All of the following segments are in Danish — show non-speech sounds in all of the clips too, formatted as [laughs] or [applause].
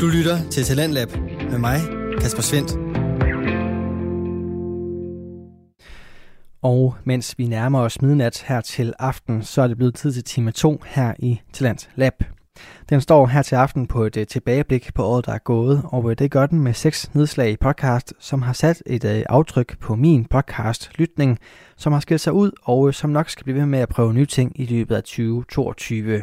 Du lytter til Talentlab med mig, Kasper Svendt. Og mens vi nærmer os midnat her til aften, så er det blevet tid til time 2 her i Talent Lab. Den står her til aften på et øh, tilbageblik på året, der er gået, og øh, det gør den med seks nedslag i podcast, som har sat et øh, aftryk på min podcast-lytning, som har skilt sig ud, og som nok skal blive ved med at prøve nye ting i løbet af 2022.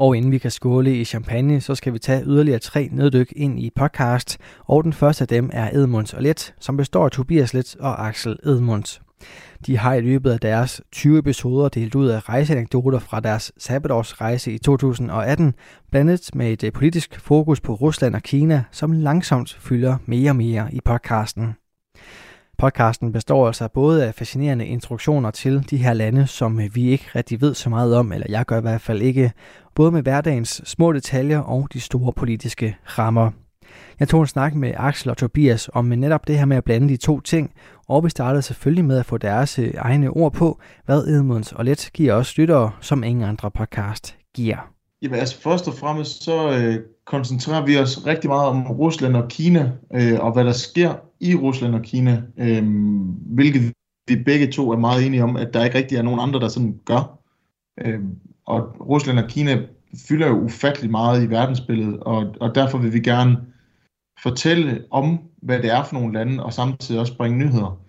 Og inden vi kan skåle i champagne, så skal vi tage yderligere tre neddyk ind i podcast, og den første af dem er Edmunds og Let, som består af Tobias Let og Axel Edmunds. De har i løbet af deres 20 episoder delt ud af rejseanekdoter fra deres sabbatårsrejse i 2018, blandet med et øh, politisk fokus på Rusland og Kina, som langsomt fylder mere og mere i podcasten. Podcasten består altså både af fascinerende introduktioner til de her lande, som øh, vi ikke rigtig ved så meget om, eller jeg gør i hvert fald ikke, både med hverdagens små detaljer og de store politiske rammer. Jeg tog en snak med Axel og Tobias om netop det her med at blande de to ting, og vi startede selvfølgelig med at få deres øh, egne ord på, hvad Edmunds og Let giver os lyttere, som ingen andre podcast giver. Jamen altså først og fremmest så øh, koncentrerer vi os rigtig meget om Rusland og Kina, øh, og hvad der sker i Rusland og Kina, øh, hvilket vi begge to er meget enige om, at der ikke rigtig er nogen andre, der sådan gør. Øh, og Rusland og Kina fylder jo ufattelig meget i verdensbilledet, og, og derfor vil vi gerne fortælle om, hvad det er for nogle lande, og samtidig også bringe nyheder.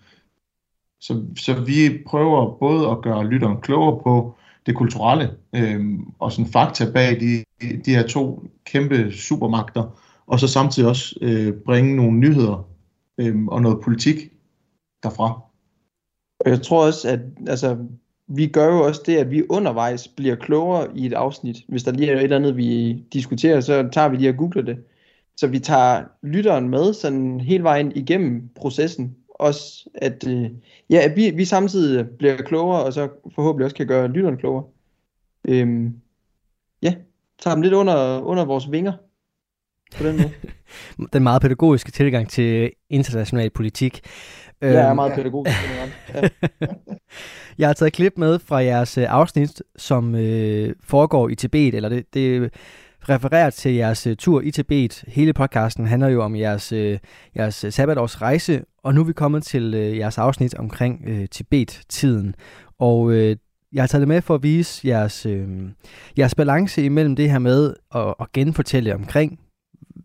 Så, så vi prøver både at gøre lytteren klogere på det kulturelle, øh, og sådan fakta bag de, de her to kæmpe supermagter, og så samtidig også øh, bringe nogle nyheder øh, og noget politik derfra. Jeg tror også, at altså, vi gør jo også det, at vi undervejs bliver klogere i et afsnit. Hvis der lige er et eller andet, vi diskuterer, så tager vi lige og googler det. Så vi tager lytteren med sådan hele vejen igennem processen. Også at, øh, ja, at vi, vi samtidig bliver klogere, og så forhåbentlig også kan gøre lytteren klogere. Øhm, ja, tager dem lidt under, under vores vinger. På den måde. [laughs] Den meget pædagogiske tilgang til international politik. Jeg er meget pædagogisk. [laughs] Ja. Jeg har taget klip med fra jeres øh, afsnit, som øh, foregår i Tibet, eller det, det refererer til jeres øh, tur i Tibet. Hele podcasten handler jo om jeres, øh, jeres sabbatårs rejse, og nu er vi kommet til øh, jeres afsnit omkring øh, Tibet-tiden. Og øh, jeg har taget det med for at vise jeres, øh, jeres balance imellem det her med at, at genfortælle omkring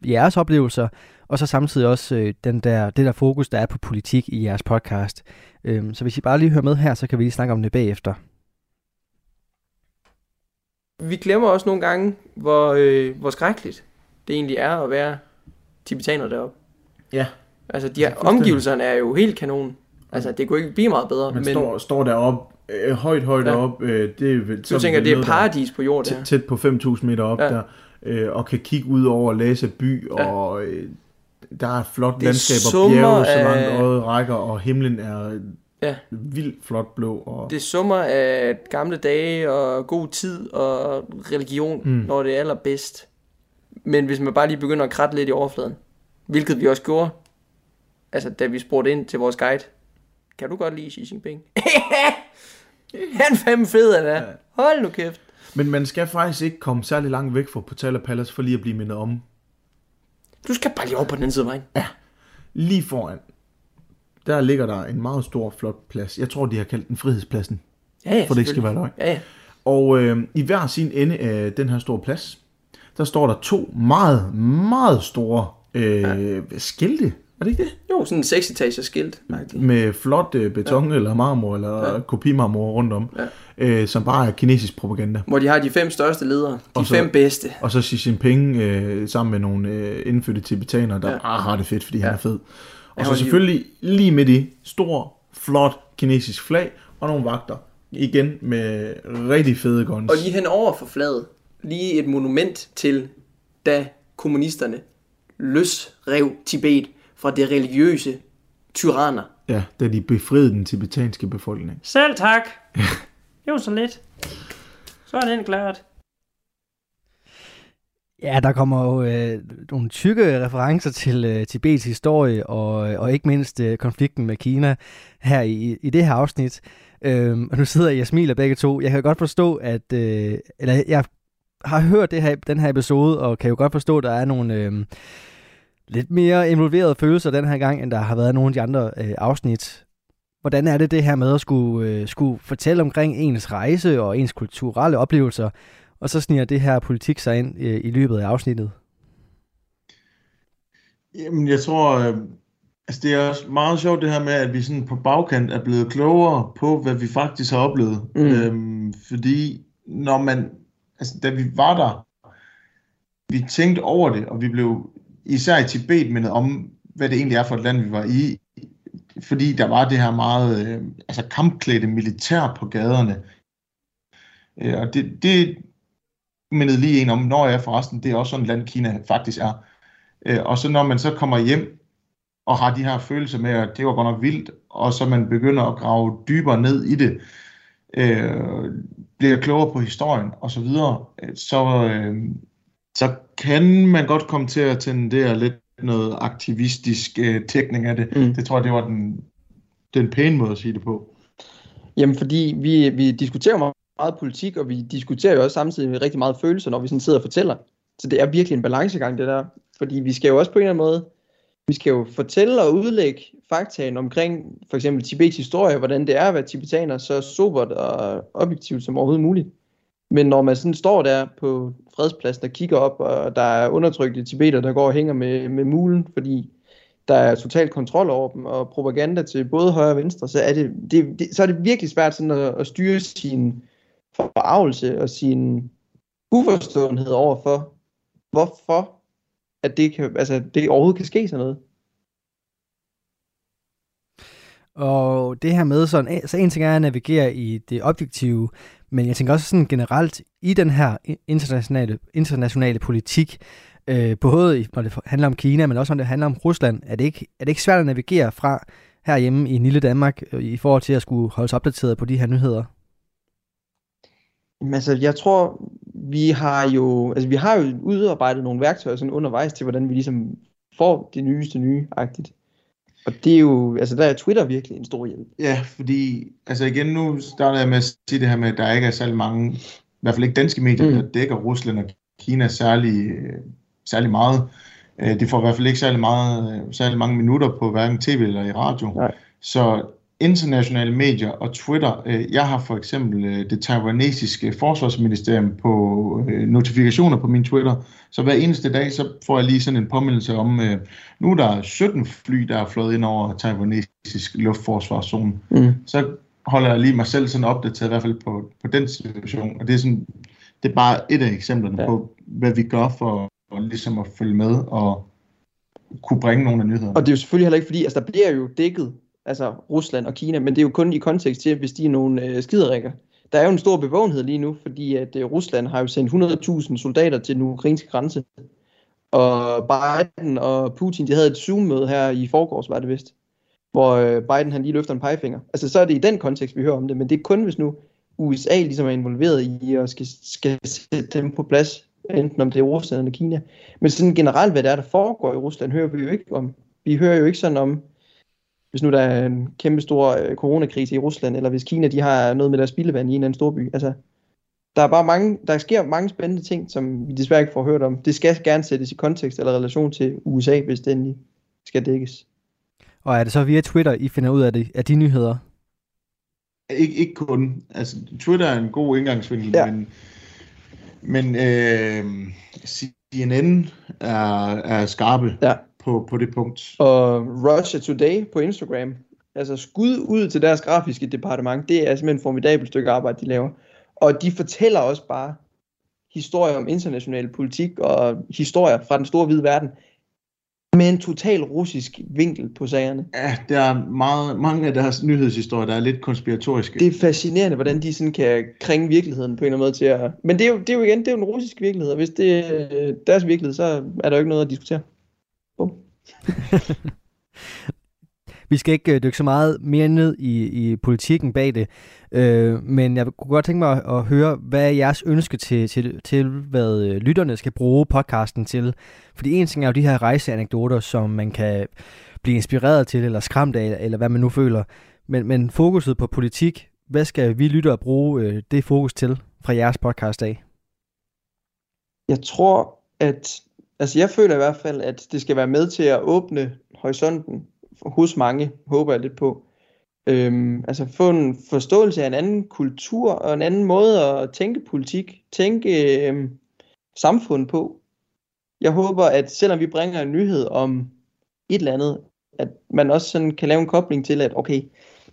jeres oplevelser, og så samtidig også øh, den der, det der fokus, der er på politik i jeres podcast. Øhm, så hvis I bare lige hører med her, så kan vi lige snakke om det bagefter. Vi glemmer også nogle gange, hvor, øh, hvor skrækkeligt det egentlig er at være tibetaner deroppe. Ja. Altså, de her omgivelserne er jo helt kanon. Altså, det kunne ikke blive meget bedre. Man men... står, står deroppe øh, højt, højt ja. op. Øh, det er, Du så tænker, det er noget, paradis på jorden, tæt på 5.000 meter op Ja. ja. der, øh, og kan kigge ud over Lhasa by, Ja. og øh, der er et flot Det landskab og bjerge, så langt øjet rækker, og himlen er Ja. vildt flot blå. Og, Det summer af gamle dage og god tid og religion, mm. når det er allerbedst. Men hvis man bare lige begynder at kratte lidt i overfladen, hvilket vi også gjorde, altså da vi spurgte ind til vores guide, kan du godt lide Xi Jinping? [laughs] Han fandme fed, han er. Hold nu kæft. Men man skal faktisk ikke komme særlig langt væk fra Potala Palace, for lige at blive mindet om. Du skal bare lige over på den anden side af vejen. Lige foran, der ligger der en meget stor, flot plads. Jeg tror, de har kaldt den Frihedspladsen, Ja, ja, for det ikke skal være løgn. Ja, ja. Og øh, i hver sin ende af den her store plads, der står der to meget, meget store øh, ja. skilte. Er det ikke det? Jo, sådan en seksetages skilt. Med flot øh, beton ja. eller marmor eller ja. kopimarmor rundt om, Ja. øh, som bare er kinesisk propaganda. Hvor de har de fem største ledere. De Og så- fem bedste. Og så Xi Jinping øh, sammen med nogle øh, indfødte tibetanere, der Ja. ja. bare har det fedt, fordi ja. han er fed. Og Han så selvfølgelig lige midt i, stor, flot kinesisk flag og nogle vagter. Igen med rigtig fede guns. Og lige hen over for flaget, lige et monument til, da kommunisterne løsrev Tibet fra det religiøse tyranner. Ja, da de befriede den tibetanske befolkning. Selv tak. Det var så lidt. Så er den klart. Ja, der kommer jo øh, nogle tykke referencer til øh, Tibets historie, og, og ikke mindst øh, konflikten med Kina her i, i det her afsnit. Øhm, og nu sidder jeg og smiler begge to. Jeg kan godt forstå, at... Øh, eller jeg har hørt det her, den her episode, og kan jo godt forstå, at der er nogle øh, lidt mere involverede følelser den her gang, end der har været nogle af de andre øh, afsnit. Hvordan er det det her med at skulle, øh, skulle fortælle omkring ens rejse og ens kulturelle oplevelser, og så sniger det her politik sig ind øh, i løbet af afsnittet? Jamen, jeg tror, øh, altså det er også meget sjovt det her med, at vi sådan på bagkant er blevet klogere på, hvad vi faktisk har oplevet. Mm. Øhm, fordi når man, altså da vi var der, vi tænkte over det, og vi blev især i Tibet mindet om, hvad det egentlig er for et land, vi var i. Fordi der var det her meget øh, altså kampklædte militær på gaderne. Øh, og det, det mindede lige en om, når jeg forresten, det er også sådan et land, Kina faktisk er. Øh, og så når man så kommer hjem og har de her følelser med, at det var godt nok vildt, og så man begynder at grave dybere ned i det, øh, bliver klogere på historien og så videre, øh, så, øh, så kan man godt komme til at tendere lidt noget aktivistisk øh, tækning af det. Mm. Det tror jeg, det var den, den pæne måde at sige det på. Jamen, fordi vi, vi diskuterer meget, meget politik, og vi diskuterer jo også samtidig rigtig meget følelser, når vi sådan sidder og fortæller. Så det er virkelig en balancegang, det der. Fordi vi skal jo også på en eller anden måde, vi skal jo fortælle og udlægge faktaen omkring for eksempel Tibets historie, hvordan det er at være tibetaner, så sobert og objektivt som overhovedet muligt. Men når man sådan står der på fredspladsen og kigger op, og der er undertrykte tibeter, der går og hænger med, med mulen, fordi der er total kontrol over dem, og propaganda til både højre og venstre, så er det, det, det, så er det virkelig svært sådan at, at styre sin forarvelse og sin uforståenhed over for, hvorfor at det, kan, altså, det overhovedet kan ske sådan noget. Og det her med, sådan, så en ting er at navigere i det objektive, men jeg tænker også sådan generelt i den her internationale, internationale politik, øh, både når det handler om Kina, men også når det handler om Rusland, er det ikke, er det ikke svært at navigere fra herhjemme i lille Danmark øh, i forhold til at skulle holde sig opdateret på de her nyheder? Altså, jeg tror, vi har jo, altså, vi har jo udarbejdet nogle værktøjer sådan undervejs til, hvordan vi ligesom får det nyeste nye-agtigt. Og det er jo, altså der er Twitter virkelig en stor hjælp. Ja, fordi, altså igen, nu starter jeg med at sige det her med, at der ikke er særlig mange, i hvert fald ikke danske medier, mm. der dækker Rusland og Kina særlig, særlig meget. Øh, det får i hvert fald ikke særlig, meget, særlig mange minutter på hverken tv eller i radio. Nej. Så internationale medier og Twitter. Øh, jeg har for eksempel øh, det taiwanesiske forsvarsministerium på øh, notifikationer på min Twitter, så hver eneste dag så får jeg lige sådan en påmindelse om, nu er der 17 fly, der er flået ind over taiwanesisk luftforsvarszone. Mm. Så holder jeg lige mig selv sådan opdateret, i hvert fald på, på den situation. Og det er, sådan, det er bare et af eksemplerne ja. på, hvad vi gør for, for ligesom at følge med og kunne bringe nogle af nyhederne. Og det er jo selvfølgelig heller ikke fordi, altså der bliver jo dækket altså Rusland og Kina, men det er jo kun i kontekst til, hvis de er nogle øh, skiderikker. Der er jo en stor bevågenhed lige nu, fordi at øh, Rusland har jo sendt 100.000 soldater til den ukrainske grænse. Og Biden og Putin, de havde et Zoom-møde her i forgårs, var det vist, hvor øh, Biden han lige løfter en pegefinger. Altså så er det i den kontekst, vi hører om det, men det er kun hvis nu USA ligesom er involveret i at skal, skal sætte dem på plads, enten om det er Rusland eller Kina. Men sådan generelt, hvad der er, der foregår i Rusland, hører vi jo ikke om. Vi hører jo ikke sådan om, hvis nu der er en kæmpe stor øh, coronakrise i Rusland, eller hvis Kina de har noget med deres spildevand i en eller anden storby. Altså, der er bare mange, der sker mange spændende ting, som vi desværre ikke får hørt om. Det skal gerne sættes i kontekst eller relation til USA, hvis det endelig skal dækkes. Og er det så via Twitter, I finder ud af, det, af de nyheder? Ikke, ikke kun. Altså, Twitter er en god indgangsvinkel, ja. men, men øh, CNN er, er skarpe. Ja på, på det punkt. Og Russia Today på Instagram, altså skud ud til deres grafiske departement, det er simpelthen et formidabelt stykke arbejde, de laver. Og de fortæller også bare historier om international politik og historier fra den store hvide verden med en total russisk vinkel på sagerne. Ja, der er meget, mange af deres nyhedshistorier, der er lidt konspiratoriske. Det er fascinerende, hvordan de sådan kan kringe virkeligheden på en eller anden måde til at... Men det er jo, det er jo igen, det er jo en russisk virkelighed, og hvis det er deres virkelighed, så er der jo ikke noget at diskutere. Bum. [laughs] Vi skal ikke øh, dykke så meget mere ned i, i politikken bag det, øh, men jeg kunne godt tænke mig at, at høre, hvad er jeres ønske til, til, til, hvad øh, lytterne skal bruge podcasten til? Fordi en ting er jo de her rejseanekdoter, som man kan blive inspireret til, eller skræmt af, eller hvad man nu føler. Men, men fokuset på politik, hvad skal vi lytte og bruge øh, det fokus til fra jeres podcast af? Jeg tror, at altså jeg føler i hvert fald, at det skal være med til at åbne horisonten hos mange, håber jeg lidt på. Øhm, altså få en forståelse af en anden kultur og en anden måde at tænke politik, tænke øhm, samfund på. Jeg håber, at selvom vi bringer en nyhed om et eller andet, at man også sådan kan lave en kobling til, at okay,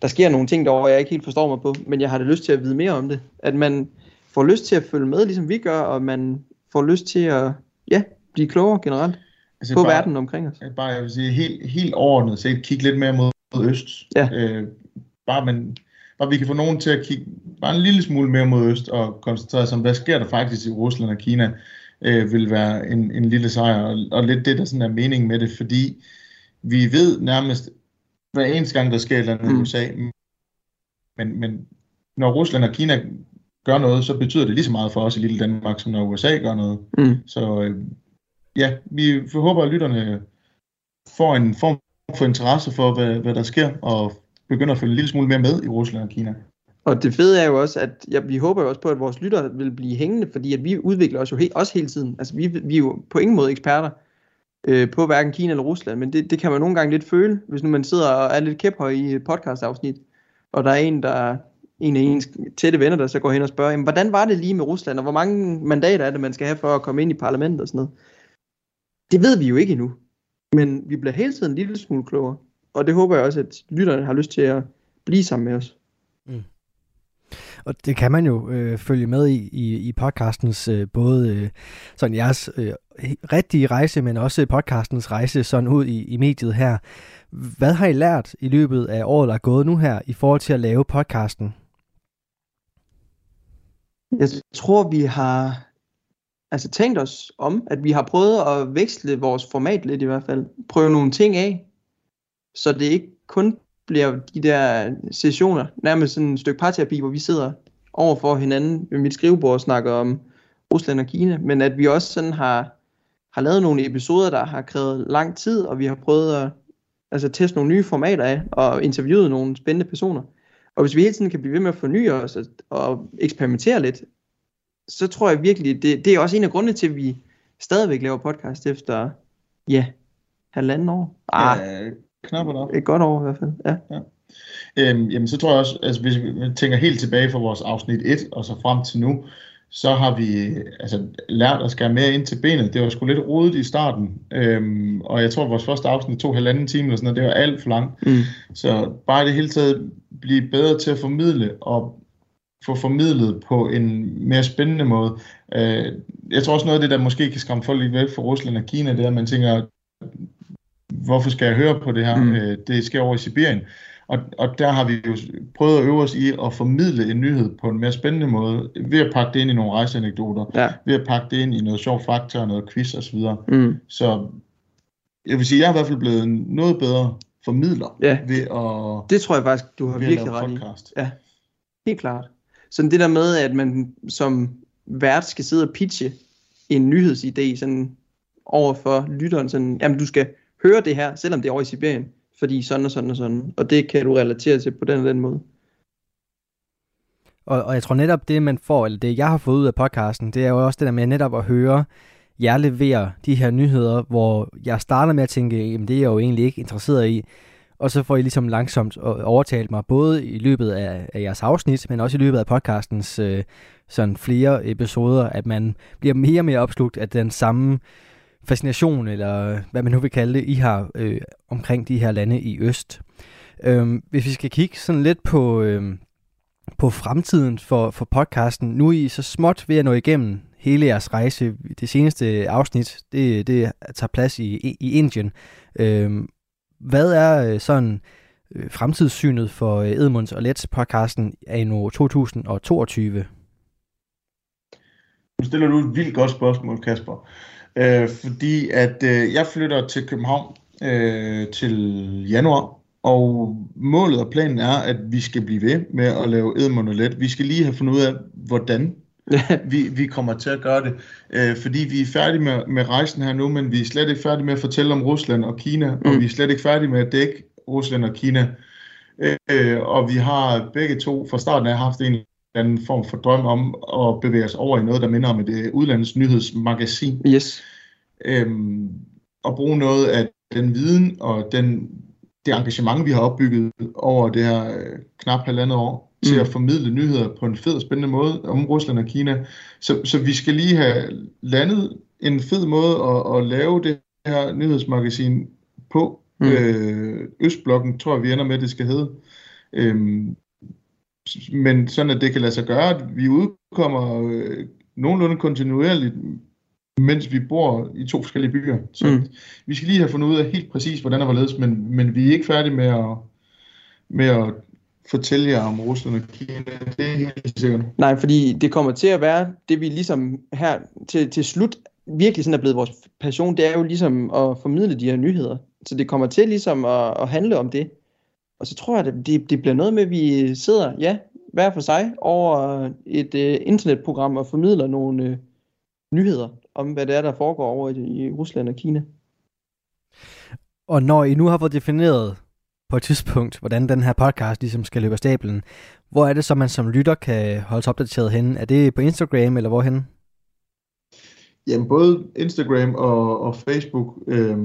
der sker nogle ting derovre, jeg ikke helt forstår mig på, men jeg har det lyst til at vide mere om det. At man får lyst til at følge med, ligesom vi gør, og man får lyst til at ja, blive klogere generelt Altså på bare, verden omkring os. bare, jeg vil sige, helt, helt overordnet set, kigge lidt mere mod mod øst. Ja. Øh, bare, man, bare vi kan få nogen til at kigge bare en lille smule mere mod øst og koncentrere sig om, hvad sker der faktisk i Rusland og Kina, øh, vil være en, en lille sejr, og, og lidt det, der sådan er mening med det, fordi vi ved nærmest, hver eneste gang, der sker et eller andet Mm. i USA, men, men når Rusland og Kina gør noget, så betyder det lige så meget for os i lille Danmark, som når USA gør noget. Mm. Så øh, ja, vi håber, at lytterne får en form for interesse for, hvad, hvad der sker, og begynder at følge en lille smule mere med i Rusland og Kina. Og det fede er jo også, at ja, vi håber jo også på, at vores lyttere vil blive hængende, fordi at vi udvikler os jo he- også hele tiden. Altså vi, vi er jo på ingen måde eksperter øh, på hverken Kina eller Rusland, men det, det kan man nogle gange lidt føle, hvis nu man sidder og er lidt kæphøj i et podcast-afsnit, og der er en, der en af ens tætte venner, der så går hen og spørger, jamen, hvordan var det lige med Rusland, og hvor mange mandater er det, man skal have for at komme ind i parlamentet og sådan noget. Det ved vi jo ikke endnu, men vi bliver hele tiden en lille smule klogere, og det håber jeg også, at lytterne har lyst til at blive sammen med os. Og det kan man jo øh, følge med i, i, i podcastens øh, både øh, sådan jeres øh, rigtige rejse, men også podcastens rejse sådan ud i, i mediet her. Hvad har I lært i løbet af året, der er gået nu her, i forhold til at lave podcasten? Jeg tror, vi har altså tænkt os om, at vi har prøvet at veksle vores format lidt i hvert fald. Prøve nogle ting af, så det ikke kun bliver de der sessioner, nærmest sådan et stykke parterapi, hvor vi sidder over for hinanden ved mit skrivebord og snakker om Rusland og Kina, men at vi også sådan har, har lavet nogle episoder, der har krævet lang tid, og vi har prøvet at altså, teste nogle nye formater af, og interviewet nogle spændende personer. Og hvis vi hele tiden kan blive ved med at forny os og, og eksperimentere lidt, så tror jeg virkelig, det, det er også en af grundene til, at vi stadigvæk laver podcast efter, ja, halvanden år. Ah, Ja, knap nok. et godt år i hvert fald, ja. Øhm, jamen, så tror jeg også, altså hvis vi tænker helt tilbage fra vores afsnit 1 og så frem til nu, så har vi altså, lært at skære mere ind til benet. Det var sgu lidt rodet i starten, øhm, og jeg tror, at vores første afsnit tog halvanden time eller sådan noget, det var alt for langt. Mm. Så bare i det hele taget blive bedre til at formidle og få formidlet på en mere spændende måde. Øh, jeg tror også noget af det, der måske kan skræmme folk lidt væk fra Rusland og Kina, det er, at man tænker, hvorfor skal jeg høre på det her? Mm. Øh, det sker over i Sibirien. Og, og der har vi jo prøvet at øve os i at formidle en nyhed på en mere spændende måde, ved at pakke det ind i nogle rejseanekdoter, Ja. ved at pakke det ind i noget sjov fakta og noget quiz osv. Mm. Så jeg vil sige, jeg er i hvert fald blevet noget bedre formidler Ja. ved at, Det tror jeg faktisk, du har virkelig ret i. podcast. Helt klart. Sådan det der med, at man som vært skal sidde og pitche en nyhedsidé sådan over for lytteren, sådan, jamen du skal høre det her, selvom det er over i Sibirien, fordi sådan og sådan og sådan, og det kan du relatere til på den og den måde. Og, og jeg tror netop det, man får, eller det jeg har fået ud af podcasten, det er jo også det der med netop at høre jer levere de her nyheder, hvor jeg starter med at tænke, jamen det er jeg jo egentlig ikke interesseret i, og så får I ligesom langsomt overtalt mig, både i løbet af, af jeres afsnit, men også i løbet af podcastens øh, sådan flere episoder, at man bliver mere og mere opslugt af den samme fascination, eller hvad man nu vil kalde det, I har øh, omkring de her lande i øst. Øh, hvis vi skal kigge sådan lidt på, øh, på fremtiden for, for podcasten, nu er I så småt ved at nå igennem hele jeres rejse. Det seneste afsnit, det, det tager plads i, i Indien. Øh, hvad er øh, sådan øh, fremtidssynet for øh, Edmunds og Lets podcasten af nu 2022? Nu stiller du et vildt godt spørgsmål, Kasper. Øh, fordi at øh, jeg flytter til København øh, til januar, og målet og planen er, at vi skal blive ved med at lave Edmund og Let. Vi skal lige have fundet ud af, hvordan [laughs] vi, vi kommer til at gøre det. Øh, fordi vi er færdige med, med rejsen her nu, men vi er slet ikke færdige med at fortælle om Rusland og Kina, mm. og vi er slet ikke færdige med at dække Rusland og Kina. Øh, og vi har begge to fra starten af haft en anden form for drøm om at bevæge os over i noget, der minder om et øh, udlandets nyhedsmagasin. Yes. Øhm, og bruge noget af den viden og den, det engagement, vi har opbygget over det her øh, knap halvandet år, mm. til at formidle nyheder på en fed og spændende måde om Rusland og Kina. Så, så vi skal lige have landet en fed måde at, at lave det her nyhedsmagasin på. Mm. Øh, Østblokken tror jeg, vi ender med, at det skal hedde. Øhm, men sådan, at det kan lade sig gøre, at vi udkommer øh, nogenlunde kontinuerligt, mens vi bor i to forskellige byer. Så mm. vi skal lige have fundet ud af helt præcis, hvordan det var ledes, men, men vi er ikke færdige med at, med at fortælle jer om Rusland og Kina. Det er helt sikkert. Nej, fordi det kommer til at være, det vi ligesom her til, til slut virkelig sådan er blevet vores passion, det er jo ligesom at formidle de her nyheder. Så det kommer til ligesom at, at handle om det. Og så tror jeg, at det, det bliver noget med, at vi sidder, ja, hver for sig, over et uh, internetprogram og formidler nogle uh, nyheder om, hvad det er, der foregår over i, i Rusland og Kina. Og når I nu har fået defineret på et tidspunkt, hvordan den her podcast ligesom skal løbe af stablen, hvor er det så, man som lytter kan holde sig opdateret henne? Er det på Instagram, eller hvorhen? Jamen, både Instagram og, og Facebook, øh,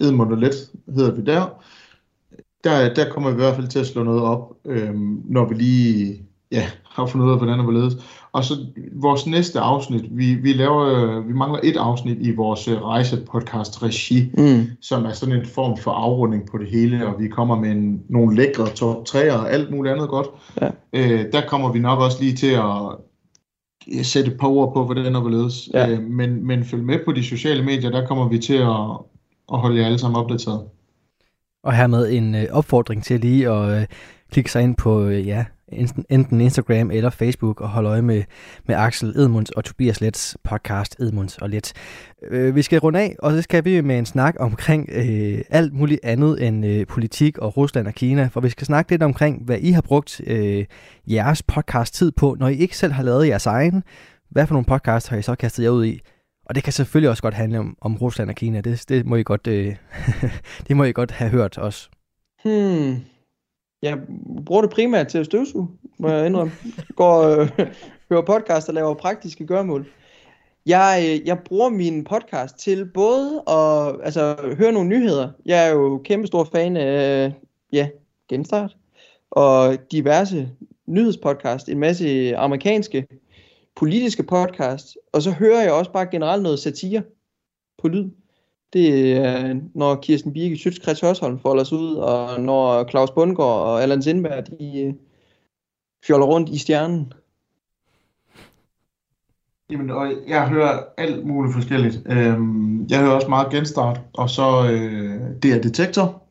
Edmund og Let hedder vi der. der. Der kommer vi i hvert fald til at slå noget op, øh, når vi lige ja, har fundet ud af, hvordan det var ledes. Og så vores næste afsnit, vi, vi laver, vi mangler et afsnit i vores øh, rejsepodcast regi, mm. som er sådan en form for afrunding på det hele, og vi kommer med en, nogle lækre top 3 og alt muligt andet godt. Ja. Øh, der kommer vi nok også lige til at sætte et par ord på, hvordan det ledes. Ja. Øh, men, men følg med på de sociale medier, der kommer vi til at, at holde jer alle sammen opdateret. Og hermed en øh, opfordring til lige at øh, klikke sig ind på øh, ja, enten Instagram eller Facebook og holde øje med, med Axel Edmunds og Tobias Lets podcast Edmunds og Let. Øh, vi skal runde af, og så skal vi med en snak omkring øh, alt muligt andet end øh, politik og Rusland og Kina, for vi skal snakke lidt omkring, hvad I har brugt øh, jeres podcast tid på, når I ikke selv har lavet jeres egen. Hvad for nogle podcast har I så kastet jer ud i? Og det kan selvfølgelig også godt handle om, om Rusland og Kina. Det, det må I godt, øh, [laughs] det må I godt have hørt også. Hmm. Jeg bruger det primært til at støvsuge, må jeg indrømme. Går øh, [laughs] hører podcast og laver praktiske gørmål. Jeg, øh, jeg bruger min podcast til både at altså, høre nogle nyheder. Jeg er jo kæmpe stor fan af ja, Genstart og diverse nyhedspodcast, en masse amerikanske politiske podcast, og så hører jeg også bare generelt noget satire på lyd. Det er, når Kirsten Birke, Sjøtskreds Hørsholm folder sig ud, og når Claus Bundgaard og Allan Sindberg, de øh, fjoller rundt i stjernen. Jamen, og jeg hører alt muligt forskelligt. Øhm, jeg hører også meget genstart, og så øh, det er Detektor.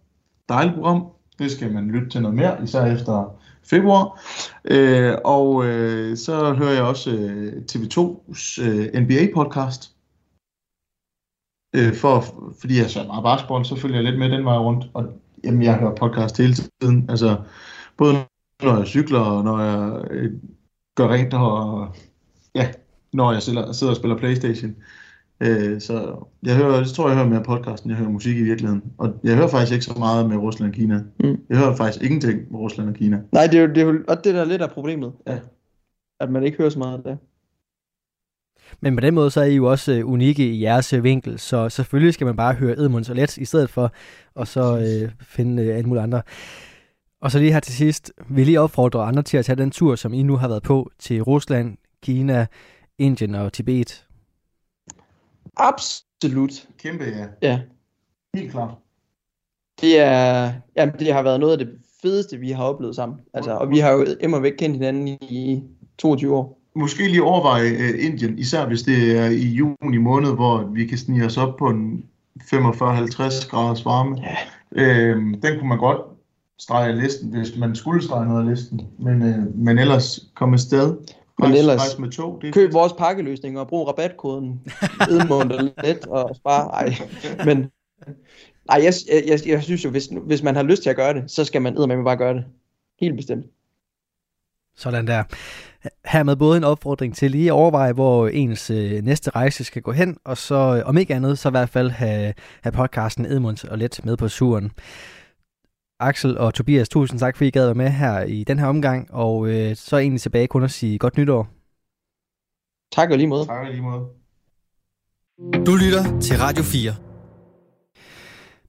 Dejligt program. Det skal man lytte til noget mere, især efter februar. Øh, og øh, så hører jeg også øh, TV2's øh, NBA-podcast. Øh, for, fordi jeg så meget basketball, så følger jeg lidt med den vej rundt. Og jamen, jeg hører podcast hele tiden. Altså, både når jeg cykler, og når jeg øh, gør rent, og ja, når jeg sidder, sidder og spiller Playstation. Øh, så jeg hører, det tror jeg, jeg hører mere podcasten, jeg hører musik i virkeligheden. Og jeg hører faktisk ikke så meget med Rusland og Kina. Mm. Jeg hører faktisk ingenting med Rusland og Kina. Nej, det er jo det, er jo, og det der lidt af problemet. Ja. At man ikke hører så meget af det. Men på den måde, så er I jo også øh, unikke i jeres øh, vinkel, så selvfølgelig skal man bare høre Edmunds og Let i stedet for, og så øh, finde øh, alle mulige andre. Og så lige her til sidst, vil lige opfordre andre til at tage den tur, som I nu har været på til Rusland, Kina, Indien og Tibet. Absolut. Kæmpe ja. Ja. Helt klart. Det er, jamen, det har været noget af det fedeste, vi har oplevet sammen. Altså, og vi har jo immer væk kendt hinanden i 22 år måske lige overveje uh, Indien, især hvis det er i juni måned, hvor vi kan snige os op på en 45-50 graders varme. Ja. Uh, den kunne man godt strege listen, hvis man skulle strege noget af listen. Men, uh, men ellers komme afsted. Men ellers med tog, det køb vores pakkeløsning og brug rabatkoden Edmund og let og spare. Ej, men ej, jeg, jeg, jeg, synes jo, hvis, hvis man har lyst til at gøre det, så skal man eddermame bare gøre det. Helt bestemt. Sådan der. Her med både en opfordring til lige at overveje, hvor ens øh, næste rejse skal gå hen, og så øh, om ikke andet, så i hvert fald have, have podcasten Edmunds og Let med på turen. Axel og Tobias, tusind tak, fordi I gad være med her i den her omgang, og øh, så er egentlig tilbage kun at sige godt nytår. Tak og lige måde. Tak lige måde. Du lytter til Radio 4.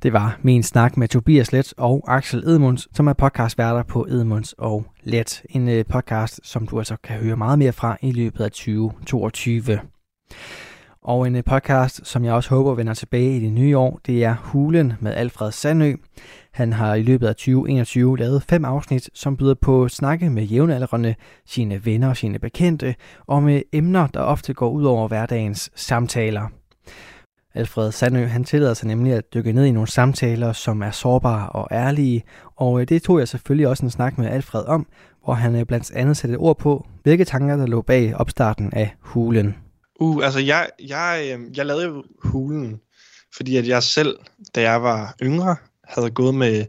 Det var min snak med Tobias Let og Axel Edmunds, som er podcastværter på Edmunds og Let. En øh, podcast, som du altså kan høre meget mere fra i løbet af 2022. Og en øh, podcast, som jeg også håber vender tilbage i det nye år, det er Hulen med Alfred Sandø. Han har i løbet af 2021 lavet fem afsnit, som byder på snakke med jævnaldrende, sine venner og sine bekendte, og med øh, emner, der ofte går ud over hverdagens samtaler. Alfred Sandø, han tillader sig nemlig at dykke ned i nogle samtaler, som er sårbare og ærlige, og øh, det tog jeg selvfølgelig også en snak med Alfred om, hvor han øh, blandt andet satte ord på, hvilke tanker der lå bag opstarten af hulen. Uh, altså jeg, jeg, øh, jeg lavede jo hulen, fordi at jeg selv, da jeg var yngre, havde gået med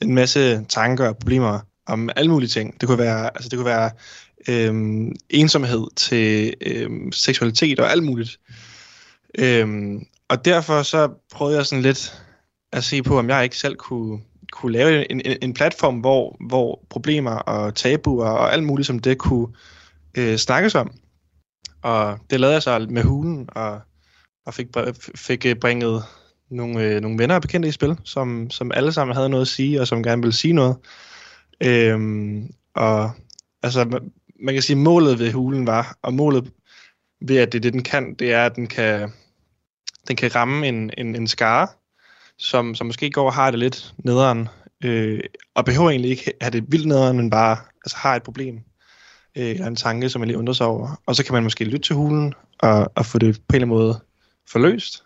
en masse tanker og problemer om alle mulige ting. Det kunne være, altså det kunne være øhm, ensomhed til øhm, seksualitet og alt muligt. Øhm, og derfor så prøvede jeg sådan lidt at se på, om jeg ikke selv kunne, kunne lave en, en, en platform, hvor, hvor problemer og tabuer og alt muligt som det kunne øh, snakkes om. Og det lavede jeg så med hulen, og, og fik, fik øh, bringet nogle, øh, nogle venner og bekendte i spil, som, som alle sammen havde noget at sige, og som gerne ville sige noget. Øhm, og altså, man, man kan sige, at målet ved hulen var, og målet ved, at det er det, den kan, det er, at den kan, den kan ramme en, en, en skare, som, som måske går og har det lidt nederen, øh, og behøver egentlig ikke have det vildt nederen, men bare altså, har et problem, øh, eller en tanke, som man lige undrer sig over. Og så kan man måske lytte til hulen, og, og få det på en eller anden måde forløst.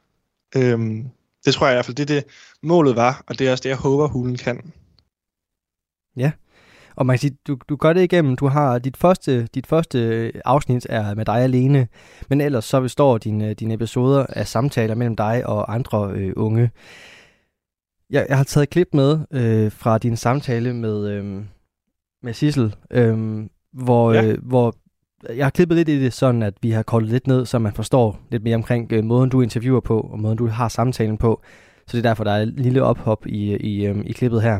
Øhm, det tror jeg i hvert fald, det er det målet var, og det er også det, jeg håber, hulen kan. Ja, og man kan sige, du, du gør det igennem, du har dit første, dit første afsnit er med dig alene, men ellers så består dine, dine episoder af samtaler mellem dig og andre øh, unge. Jeg, jeg har taget et klip med øh, fra din samtale med, øh, med Sissel, øh, hvor, ja. øh, hvor jeg har klippet lidt i det sådan, at vi har koldet lidt ned, så man forstår lidt mere omkring øh, måden, du interviewer på, og måden, du har samtalen på. Så det er derfor, der er et lille ophop i, i, øhm, i klippet her.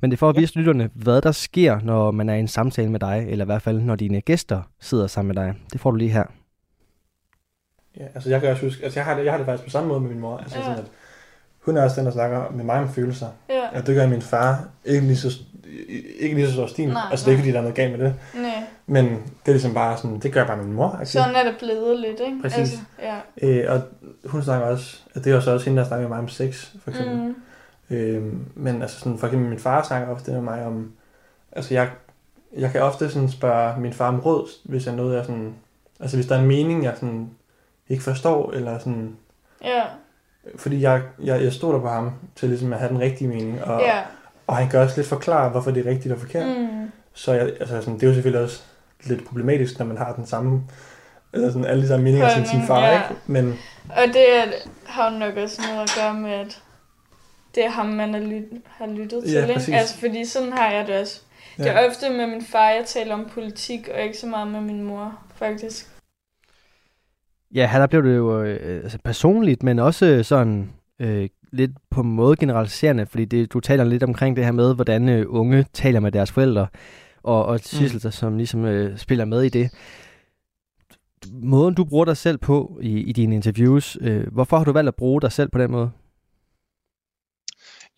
Men det er for at vise ja. lytterne, hvad der sker, når man er i en samtale med dig, eller i hvert fald, når dine gæster sidder sammen med dig. Det får du lige her. Ja, altså jeg kan også huske, altså jeg har det, jeg har det faktisk på samme måde med min mor. Altså ja. sådan, at hun er også den, der snakker med mig om følelser. Ja. Og det gør min far ikke lige så, ikke lige så stor stil. Nej, altså det er ikke, fordi der er noget galt med det. Nej. Men det er ligesom bare sådan, det gør bare min mor. Altså. Sådan er det blevet lidt, ikke? Præcis. Altså, ja. øh, og hun snakker også, at det er også, også hende, der snakker med mig om sex, for eksempel. Mm. Øh, men altså sådan, for eksempel min far snakker ofte med mig om, altså jeg, jeg kan ofte sådan spørge min far om råd, hvis jeg noget er sådan, altså hvis der er en mening, jeg sådan ikke forstår, eller sådan, ja. Fordi jeg, jeg, jeg stoler på ham til ligesom at have den rigtige mening, og, ja. og han kan også lidt forklare, hvorfor det er rigtigt og forkert. Mm. Så jeg, altså sådan, det er jo selvfølgelig også lidt problematisk, når man har den samme, eller sådan alle de samme meninger som sin far, ja. ikke? Men, og det har nok også noget at gøre med, at det er ham, man har, lyt, har lyttet til, ja, ikke? Altså, fordi sådan har jeg det også. Ja. Det er ofte med min far, jeg taler om politik, og ikke så meget med min mor, faktisk. Ja, her der blev det jo øh, altså personligt, men også sådan øh, lidt på en måde generaliserende, fordi det, du taler lidt omkring det her med, hvordan øh, unge taler med deres forældre og, og Sissel, mm. som ligesom øh, spiller med i det. Måden, du bruger dig selv på i, i dine interviews, øh, hvorfor har du valgt at bruge dig selv på den måde?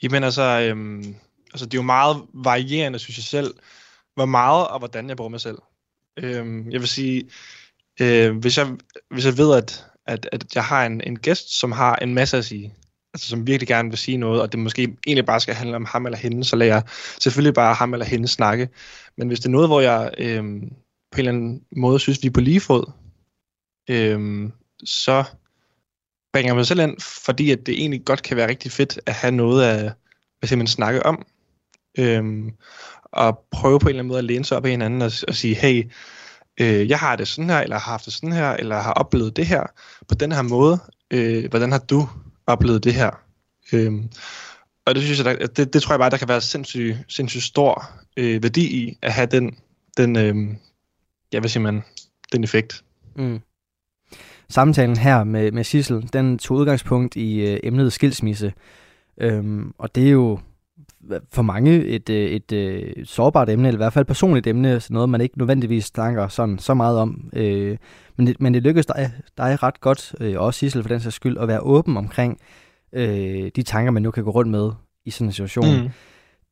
Jamen altså, øhm, altså, det er jo meget varierende, synes jeg selv, hvor meget og hvordan jeg bruger mig selv. Øhm, jeg vil sige, øh, hvis, jeg, hvis jeg ved, at, at, at jeg har en, en gæst, som har en masse at sige, altså som virkelig gerne vil sige noget, og det måske egentlig bare skal handle om ham eller hende, så lader jeg selvfølgelig bare ham eller hende snakke. Men hvis det er noget, hvor jeg øh, på en eller anden måde synes, vi er på lige fod, øh, så bringer jeg mig selv ind, fordi at det egentlig godt kan være rigtig fedt at have noget af, hvad man snakke om. Øh, og prøve på en eller anden måde at læne sig op af hinanden og, og sige, hey, øh, jeg har det sådan her, eller har haft det sådan her, eller har oplevet det her på den her måde. Øh, hvordan har du oplevet det her. Øh, og det synes jeg, der, det, det tror jeg bare, der kan være sindssygt, sindssyg stor øh, værdi i at have den, den øh, ja, hvad siger man, den effekt. Mm. Samtalen her med, med Sissel, den tog udgangspunkt i øh, emnet skilsmisse. Øhm, og det er jo for mange et, øh, et, et, et sårbart emne, eller i hvert fald et personligt emne, noget man ikke nødvendigvis snakker sådan så meget om. Øh, men, det, men det lykkedes dig, dig ret godt, øh, også Sissel for den sags skyld, at være åben omkring øh, de tanker, man nu kan gå rundt med i sådan en situation. Mm.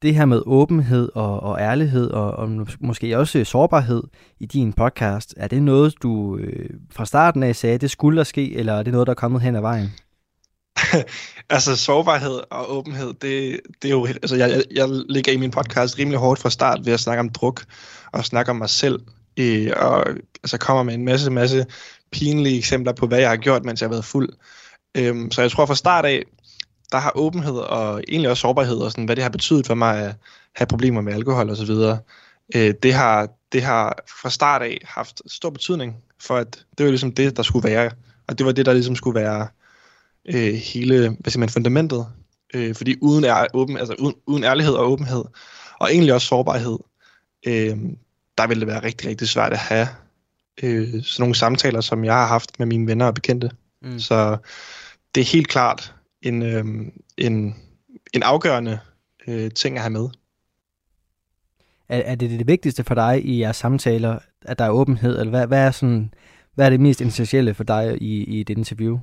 Det her med åbenhed og, og ærlighed, og, og måske også sårbarhed i din podcast, er det noget, du øh, fra starten af sagde, det skulle der ske, eller er det noget, der er kommet hen ad vejen? [laughs] altså sårbarhed og åbenhed, det, det er jo, altså jeg, jeg ligger i min podcast rimelig hårdt fra start ved at snakke om druk og snakke om mig selv, øh, og altså kommer med en masse, masse pinlige eksempler på, hvad jeg har gjort, mens jeg har været fuld. Øhm, så jeg tror fra start af, der har åbenhed og egentlig også sårbarhed og sådan, hvad det har betydet for mig at have problemer med alkohol og så videre. Øh, det, har, det har fra start af haft stor betydning for, at det var ligesom det, der skulle være. Og det var det, der ligesom skulle være øh, hele hvad siger man, fundamentet. Øh, fordi uden, er, åben, altså uden, uden ærlighed og åbenhed, og egentlig også sårbarhed, øh, der ville det være rigtig, rigtig svært at have øh, sådan nogle samtaler, som jeg har haft med mine venner og bekendte. Mm. Så det er helt klart en, øh, en, en afgørende øh, ting at have med. Er, er det det vigtigste for dig i jeres samtaler, at der er åbenhed, eller hvad, hvad, er, sådan, hvad er det mest essentielle for dig i, i et interview?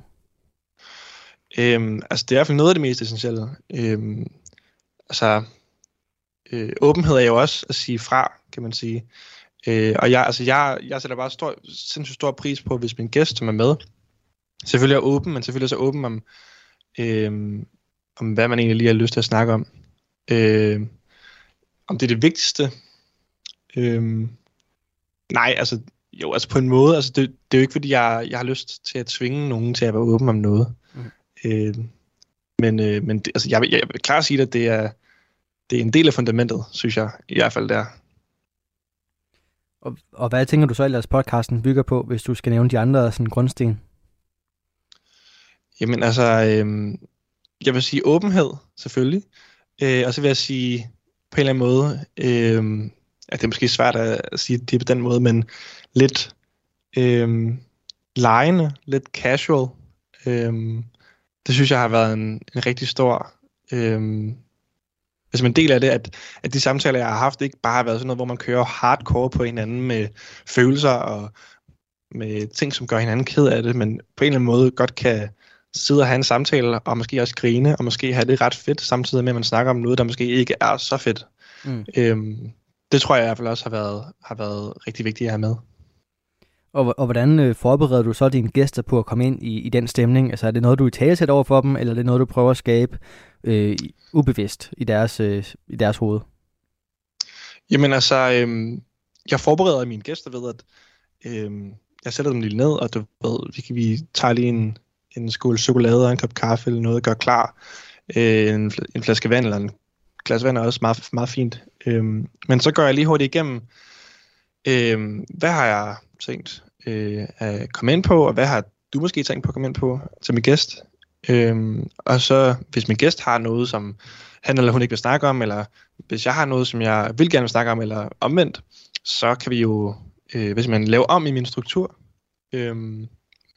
Øhm, altså, det er i hvert fald noget af det mest essentielle. Øhm, altså, øh, åbenhed er jo også at sige fra, kan man sige. Øh, og jeg, altså, jeg, jeg sætter bare stor, sindssygt stor pris på, hvis min gæst, som er med, selvfølgelig er åben, men selvfølgelig så åben om, øh, om hvad man egentlig lige har lyst til at snakke om. Øh, om det er det vigtigste? Øh, nej, altså, jo, altså på en måde, altså det, det er jo ikke, fordi jeg, jeg har lyst til at tvinge nogen til at være åben om noget. Øh, men øh, men det, altså, jeg, jeg, jeg vil klart sige, at det er, det er en del af fundamentet, synes jeg, i hvert fald der. Og, og hvad tænker du så ellers podcasten bygger på, hvis du skal nævne de andre sådan, grundsten? Jamen altså, øh, jeg vil sige åbenhed, selvfølgelig. Øh, og så vil jeg sige på en eller anden måde, øh, at det er måske svært at sige det på den måde, men lidt øh, lejende, lidt casual. Øh, det synes jeg har været en, en rigtig stor øh, altså en del af det, at, at de samtaler, jeg har haft, ikke bare har været sådan noget, hvor man kører hardcore på hinanden med følelser og med ting, som gør hinanden ked af det, men på en eller anden måde godt kan sidde og have en samtale, og måske også grine, og måske have det ret fedt, samtidig med, at man snakker om noget, der måske ikke er så fedt. Mm. Øhm, det tror jeg i hvert fald også har været, har været rigtig vigtigt at have med. Og, og hvordan øh, forbereder du så dine gæster på at komme ind i, i den stemning? Altså er det noget, du i tale over for dem, eller er det noget, du prøver at skabe øh, ubevidst i deres, øh, i deres hoved? Jamen altså, øh, jeg forbereder mine gæster ved, at øh, jeg sætter dem lige ned, og du ved, vi, kan, vi tager lige en, en skål chokolade og en kop kaffe eller noget, gør klar. Øh, en, en flaske vand eller en glas vand er også meget, meget fint. Øh, men så går jeg lige hurtigt igennem, øh, hvad har jeg tænkt øh, at komme ind på, og hvad har du måske tænkt på at komme ind på til min gæst? Øhm, og så hvis min gæst har noget, som han eller hun ikke vil snakke om, eller hvis jeg har noget, som jeg vil gerne vil snakke om, eller omvendt, så kan vi jo, øh, hvis man laver om i min struktur. Øhm,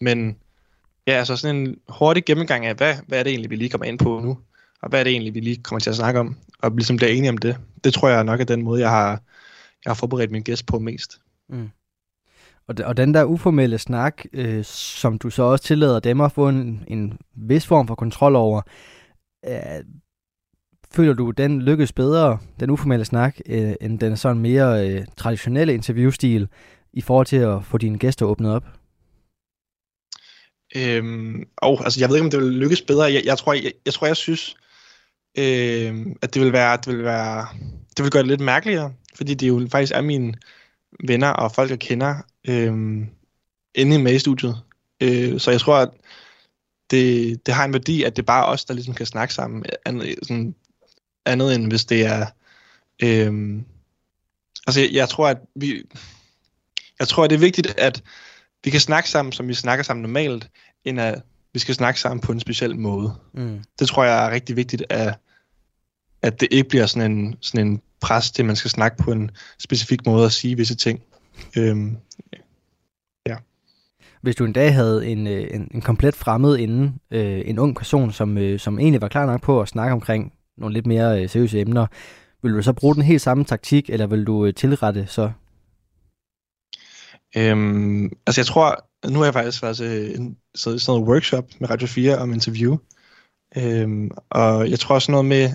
men ja, altså sådan en hurtig gennemgang af, hvad, hvad er det egentlig, vi lige kommer ind på nu, og hvad er det egentlig, vi lige kommer til at snakke om, og ligesom bliver enige om det. Det tror jeg nok er den måde, jeg har, jeg har forberedt min gæst på mest. Mm. Og, og den der uformelle snak, øh, som du så også tillader dem at få en, en vis form for kontrol over, øh, føler du, den lykkes bedre, den uformelle snak, øh, end den sådan mere øh, traditionelle interviewstil, i forhold til at få dine gæster åbnet op? Øhm, og, altså, jeg ved ikke, om det vil lykkes bedre. Jeg, jeg, tror, jeg, jeg tror, jeg synes, øh, at det vil være, det vil være, det vil gøre det lidt mærkeligere, fordi det jo faktisk er min, venner og folk, jeg kender, øh, inde med i studiet. Øh, så jeg tror, at det, det har en værdi, at det er bare os, der ligesom kan snakke sammen. Andet, sådan, andet end hvis det er... Øh, altså, jeg, jeg tror, at vi... Jeg tror, at det er vigtigt, at vi kan snakke sammen, som vi snakker sammen normalt, end at vi skal snakke sammen på en speciel måde. Mm. Det tror jeg er rigtig vigtigt, at, at det ikke bliver sådan en, sådan en pres til, at man skal snakke på en specifik måde og sige visse ting. Øhm, ja. Hvis du en dag havde en, øh, en, en komplet fremmed inden, øh, en ung person, som, øh, som egentlig var klar nok på at snakke omkring nogle lidt mere øh, seriøse emner. Vil du så bruge den helt samme taktik, eller vil du øh, tilrette så? Øhm, altså jeg tror, nu har jeg faktisk været til en, sådan noget workshop med Radio 4 om interview. Øhm, og jeg tror også noget med,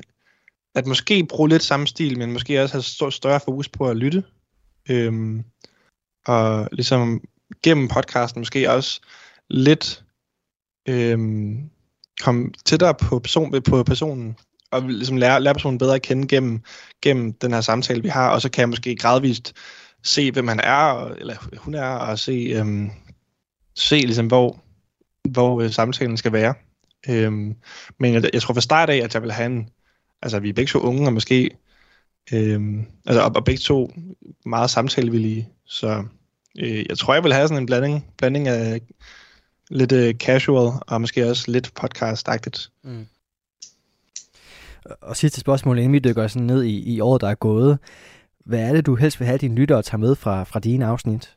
at måske bruge lidt samme stil, men måske også have større fokus på at lytte. Øhm, og ligesom gennem podcasten måske også lidt øhm, komme tættere på, person, på personen, og ligesom lære, lære personen bedre at kende gennem, gennem den her samtale, vi har, og så kan jeg måske gradvist se, hvem han er, eller hun er, og se, øhm, se ligesom, hvor, hvor øh, samtalen skal være. Øhm, men jeg, jeg tror fra start af, at jeg vil have en, altså vi er begge to unge, og måske, øhm, altså, og, og begge to meget samtalevillige, så øh, jeg tror, jeg vil have sådan en blanding, blanding af lidt øh, casual, og måske også lidt podcast-agtigt. Mm. Og sidste spørgsmål, inden vi dykker sådan ned i, i året, der er gået. Hvad er det, du helst vil have, dine lyttere at tage med fra, fra dine afsnit?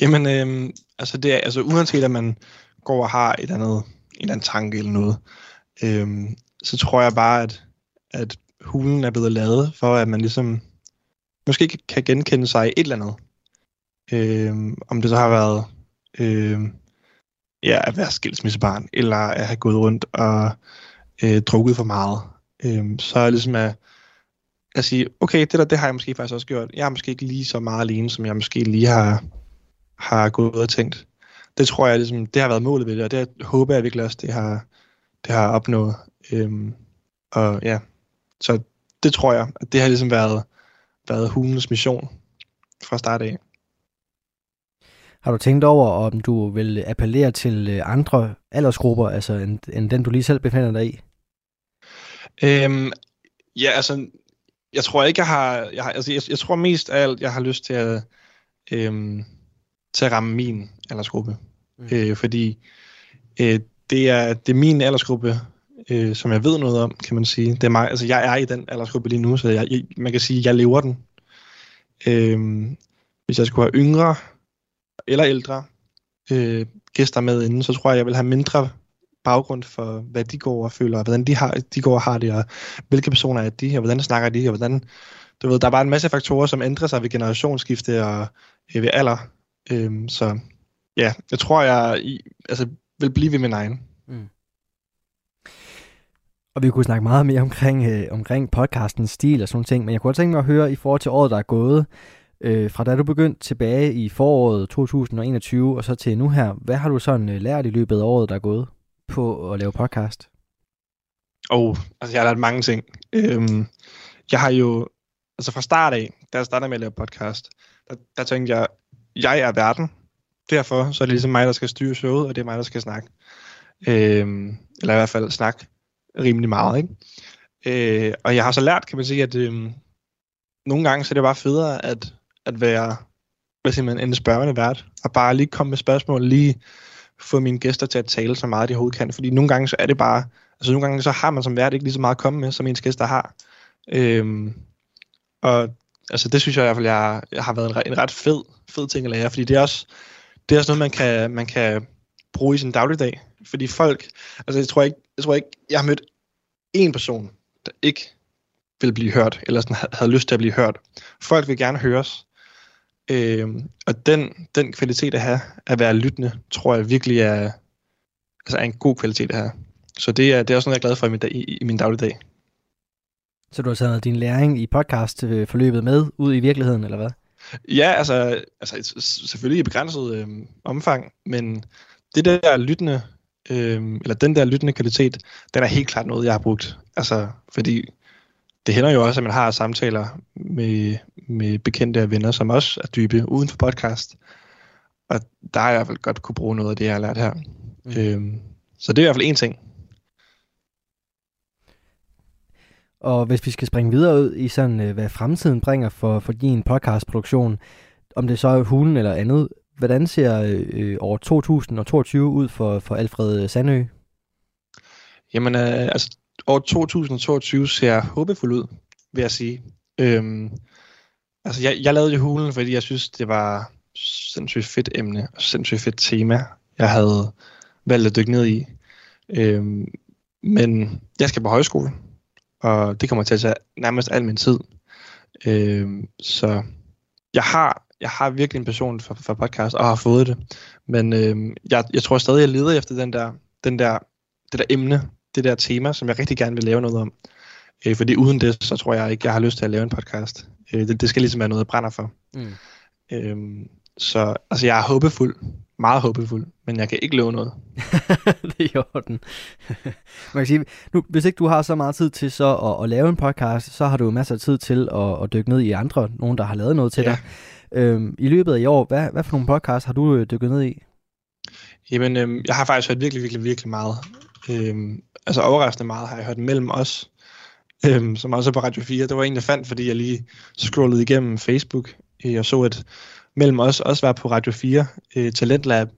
Jamen, øh, altså, det er, altså uanset at man går og har et eller andet, en eller anden tanke eller noget, øh, så tror jeg bare, at, at hulen er blevet lavet, for at man ligesom måske kan genkende sig i et eller andet. Øh, om det så har været øh, ja, at være skilsmissebarn, eller at have gået rundt og øh, drukket for meget. Øh, så er ligesom at, at sige, okay, det der, det har jeg måske faktisk også gjort. Jeg er måske ikke lige så meget alene, som jeg måske lige har, har gået og tænkt. Det tror jeg, ligesom, det har været målet ved det, og det håber jeg virkelig også, det har, det har opnået. Øhm, og ja, så det tror jeg, at det har ligesom været, været hulens mission fra start af. Har du tænkt over, om du vil appellere til øh, andre aldersgrupper, altså end, end den, du lige selv befinder dig i? Øhm, ja, altså, jeg tror ikke, jeg har... Jeg, har, altså, jeg, jeg tror mest af alt, jeg har lyst til at, øhm, til at ramme min aldersgruppe. Mm. Øh, fordi øh, det, er, det er min aldersgruppe, øh, som jeg ved noget om, kan man sige. Det er mig, altså, jeg er i den aldersgruppe lige nu, så jeg, jeg, man kan sige, at jeg lever den. Øh, hvis jeg skulle have yngre eller ældre øh, gæster med inden, så tror jeg, jeg vil have mindre baggrund for, hvad de går og føler, og hvordan de, har, de går og har det, og hvilke personer er de, og hvordan snakker de, og hvordan... Du ved, der er bare en masse faktorer, som ændrer sig ved generationsskifte og øh, ved alder. Øh, så ja, jeg tror, jeg i, altså, vil blive ved min egen. Mm. Og vi kunne snakke meget mere omkring, øh, omkring podcastens stil og sådan ting, men jeg kunne også tænke mig at høre i forhold til året, der er gået, øh, fra da du begyndte tilbage i foråret 2021 og så til nu her, hvad har du sådan øh, lært i løbet af året, der er gået på at lave podcast? Og oh, altså jeg har lært mange ting. Øhm, jeg har jo, altså fra start af, da jeg startede med at lave podcast, der, der tænkte jeg, jeg er verden. Derfor så er det ligesom mig, der skal styre showet, og det er mig, der skal snakke. Øhm, eller i hvert fald snakke rimelig meget, ikke? Øh, og jeg har så lært, kan man sige, at øh, nogle gange så er det bare federe at at være hvad siger man, en spørgende vært, og bare lige komme med spørgsmål, lige få mine gæster til at tale så meget, de overhovedet kan, fordi nogle gange så er det bare, altså nogle gange så har man som vært ikke lige så meget at komme med, som ens gæster har. Øhm, og altså det synes jeg i hvert fald, jeg, jeg har været en, en ret fed, fed ting at lære, fordi det er også, det er også noget, man kan, man kan bruge i sin dagligdag. Fordi folk, altså jeg tror ikke, jeg tror ikke, jeg har mødt en person, der ikke vil blive hørt, eller sådan havde lyst til at blive hørt. Folk vil gerne høres. Øh, og den, den kvalitet at have, at være lyttende, tror jeg virkelig er, altså er en god kvalitet at have. Så det er, det er også noget, jeg er glad for i min, i, i min dagligdag. Så du har taget din læring i podcast-forløbet med ud i virkeligheden, eller hvad? Ja, altså, altså selvfølgelig i begrænset øh, omfang, men det der lyttende, øh, eller den der lyttende kvalitet, den er helt klart noget, jeg har brugt. Altså, fordi det hænder jo også, at man har samtaler med, med bekendte og venner, som også er dybe uden for podcast. Og der har jeg i hvert fald godt kunne bruge noget af det, jeg har lært her. Mm. Øhm, så det er i hvert fald en ting. Og hvis vi skal springe videre ud i sådan, øh, hvad fremtiden bringer for, for din podcastproduktion, om det så er hulen eller andet, hvordan ser øh, år 2022 ud for, for Alfred Sandø? Jamen, øh, altså år 2022 ser håbefuld ud, vil jeg sige. Øhm, altså, jeg, jeg lavede jo hulen, fordi jeg synes, det var sindssygt fedt emne, og sindssygt fedt tema, jeg havde valgt at dykke ned i. Øhm, men jeg skal på højskole, og det kommer til at tage nærmest al min tid. Øhm, så jeg har, jeg har virkelig en passion for, for podcast, og har fået det. Men øh, jeg, jeg tror stadig, jeg leder efter den der, den der, det der emne, det der tema, som jeg rigtig gerne vil lave noget om. Øh, fordi uden det, så tror jeg ikke, jeg har lyst til at lave en podcast. Øh, det, det skal ligesom være noget, jeg brænder for. Mm. Øh, så altså, jeg er håbefuld. Meget håbefuld. Men jeg kan ikke love noget. [laughs] det er i orden. [laughs] Man kan sige, nu, hvis ikke du har så meget tid til så at, at lave en podcast, så har du masser af tid til at, at dykke ned i andre, nogen der har lavet noget til ja. dig. Øhm, I løbet af i år, hvad, hvad for nogle podcasts har du øh, dykket ned i? Jamen, øhm, jeg har faktisk hørt virkelig, virkelig, virkelig meget. Øhm, altså overraskende meget har jeg hørt mellem os, øhm, som også er på Radio 4. Det var en, jeg fandt, fordi jeg lige scrollede igennem Facebook, øh, og så, at mellem os også var på Radio 4, øh, Talentlab,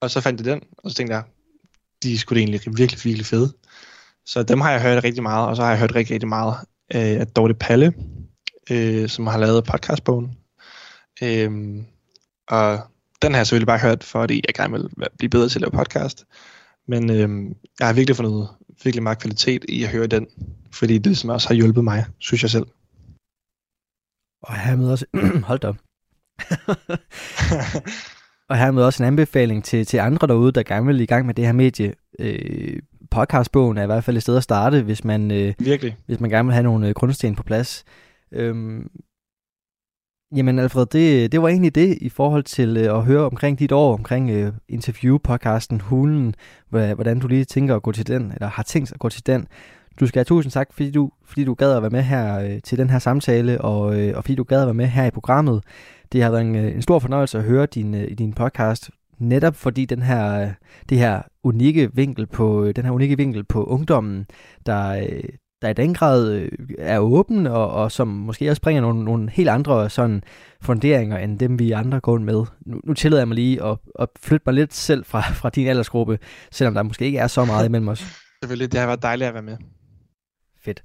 og så fandt jeg den, og så tænkte jeg, de skulle egentlig virkelig, virkelig fede. Så dem har jeg hørt rigtig meget, og så har jeg hørt rigtig, rigtig meget øh, af Dorte Palle, øh, som har lavet podcastbogen. Øh, og den har jeg selvfølgelig bare hørt, fordi jeg gerne vil blive bedre til at lave podcast. Men øh, jeg har virkelig fundet virkelig meget kvalitet i at høre den, fordi det som også har hjulpet mig, synes jeg selv. Og hermed også, [clears throat] hold da og hermed også en anbefaling til, til andre derude, der gerne vil i gang med det her medie. Øh, podcastbogen er i hvert fald et sted at starte, hvis man, øh, Virkelig. hvis man gerne vil have nogle øh, grundsten på plads. Øhm, jamen Alfred, det, det var egentlig det i forhold til øh, at høre omkring dit år, omkring øh, interview-podcasten Hulen, hvordan du lige tænker at gå til den, eller har tænkt at gå til den. Du skal have tusind tak, fordi du, fordi du gad at være med her øh, til den her samtale, og, øh, og fordi du gad at være med her i programmet. Det har været en, øh, en stor fornøjelse at høre din, øh, din podcast, netop fordi den her, øh, det her unikke vinkel på, øh, den her unikke vinkel på ungdommen, der, øh, der i den grad er åben, og, og som måske også bringer nogle, nogle helt andre sådan funderinger, end dem vi andre går med. Nu, nu tillader jeg mig lige at, at flytte mig lidt selv fra, [laughs] fra din aldersgruppe, selvom der måske ikke er så meget imellem os. [laughs] Selvfølgelig, det har været dejligt at være med. Fedt.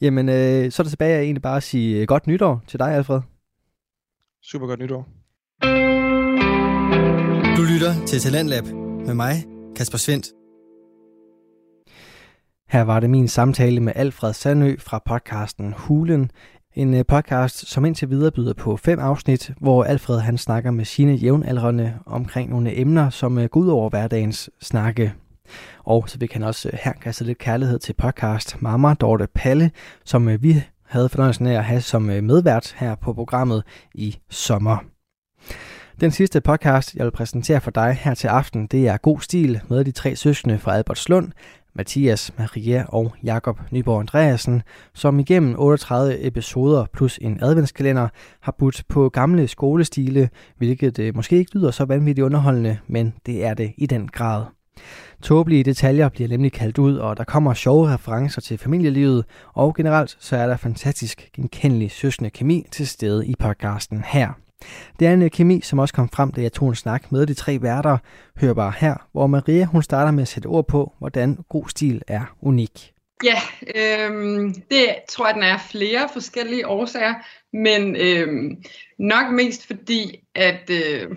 Jamen, øh, så er det tilbage at egentlig bare at sige godt nytår til dig, Alfred. Super godt nytår. Du lytter til Talentlab med mig, Kasper Svendt. Her var det min samtale med Alfred Sandø fra podcasten Hulen. En øh, podcast, som indtil videre byder på fem afsnit, hvor Alfred han snakker med sine jævnaldrende omkring nogle emner, som øh, går ud over hverdagens snakke. Og så vi kan også øh, her kaste lidt kærlighed til podcast Mama Dorte Palle, som vi havde fornøjelsen af at have som medvært her på programmet i sommer. Den sidste podcast, jeg vil præsentere for dig her til aften, det er God Stil med de tre søskende fra Albertslund, Mathias, Maria og Jakob Nyborg Andreasen, som igennem 38 episoder plus en adventskalender har budt på gamle skolestile, hvilket øh, måske ikke lyder så vanvittigt underholdende, men det er det i den grad. Tåbelige detaljer bliver nemlig kaldt ud, og der kommer sjove referencer til familielivet, og generelt så er der fantastisk genkendelig søskende kemi til stede i podcasten her. Det er en øh, kemi, som også kom frem, da jeg tog en snak med de tre værter. Hør bare her, hvor Maria hun starter med at sætte ord på, hvordan god stil er unik. Ja, øhm, det tror jeg, den er flere forskellige årsager, men øhm, nok mest fordi, at øh,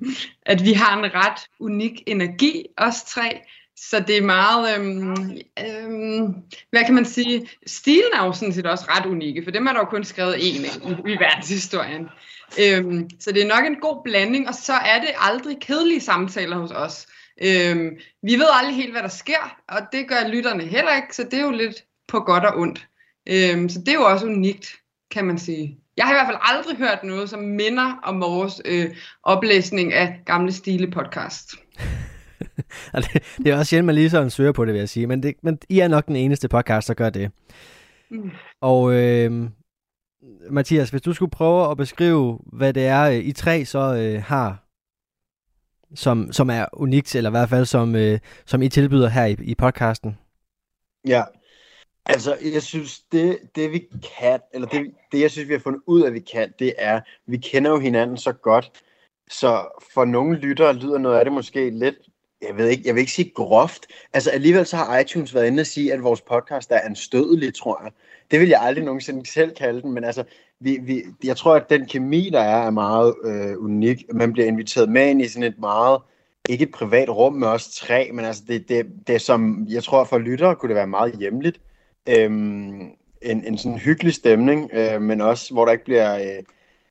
[laughs] at vi har en ret unik energi, os tre. Så det er meget, øhm, øhm, hvad kan man sige, stilen er jo sådan set også ret unikke, for dem er der jo kun skrevet en i, i verdenshistorien. Øhm, så det er nok en god blanding, og så er det aldrig kedelige samtaler hos os. Øhm, vi ved aldrig helt, hvad der sker, og det gør lytterne heller ikke, så det er jo lidt på godt og ondt. Øhm, så det er jo også unikt, kan man sige. Jeg har i hvert fald aldrig hørt noget, som minder om vores øh, oplæsning af gamle stile podcast. [laughs] det er også sjældent, man lige sådan søger på det, vil jeg sige. Men, det, men I er nok den eneste podcast, der gør det. Mm. Og øh, Mathias, hvis du skulle prøve at beskrive, hvad det er, øh, I tre så øh, har, som, som er unikt, eller i hvert fald som, øh, som I tilbyder her i, i podcasten. Ja, Altså, jeg synes, det, det vi kan, eller det, det jeg synes, vi har fundet ud af, at vi kan, det er, vi kender jo hinanden så godt, så for nogle lyttere lyder noget af det måske lidt, jeg ved ikke, jeg vil ikke sige groft. Altså alligevel så har iTunes været inde og sige, at vores podcast er anstødelig, tror jeg. Det vil jeg aldrig nogensinde selv kalde den, men altså, vi, vi, jeg tror, at den kemi, der er, er meget øh, unik. Man bliver inviteret med ind i sådan et meget, ikke et privat rum med os tre, men altså det, det, det er som, jeg tror for lyttere kunne det være meget hjemligt øhm, en, en sådan hyggelig stemning, øh, men også hvor der ikke bliver øh,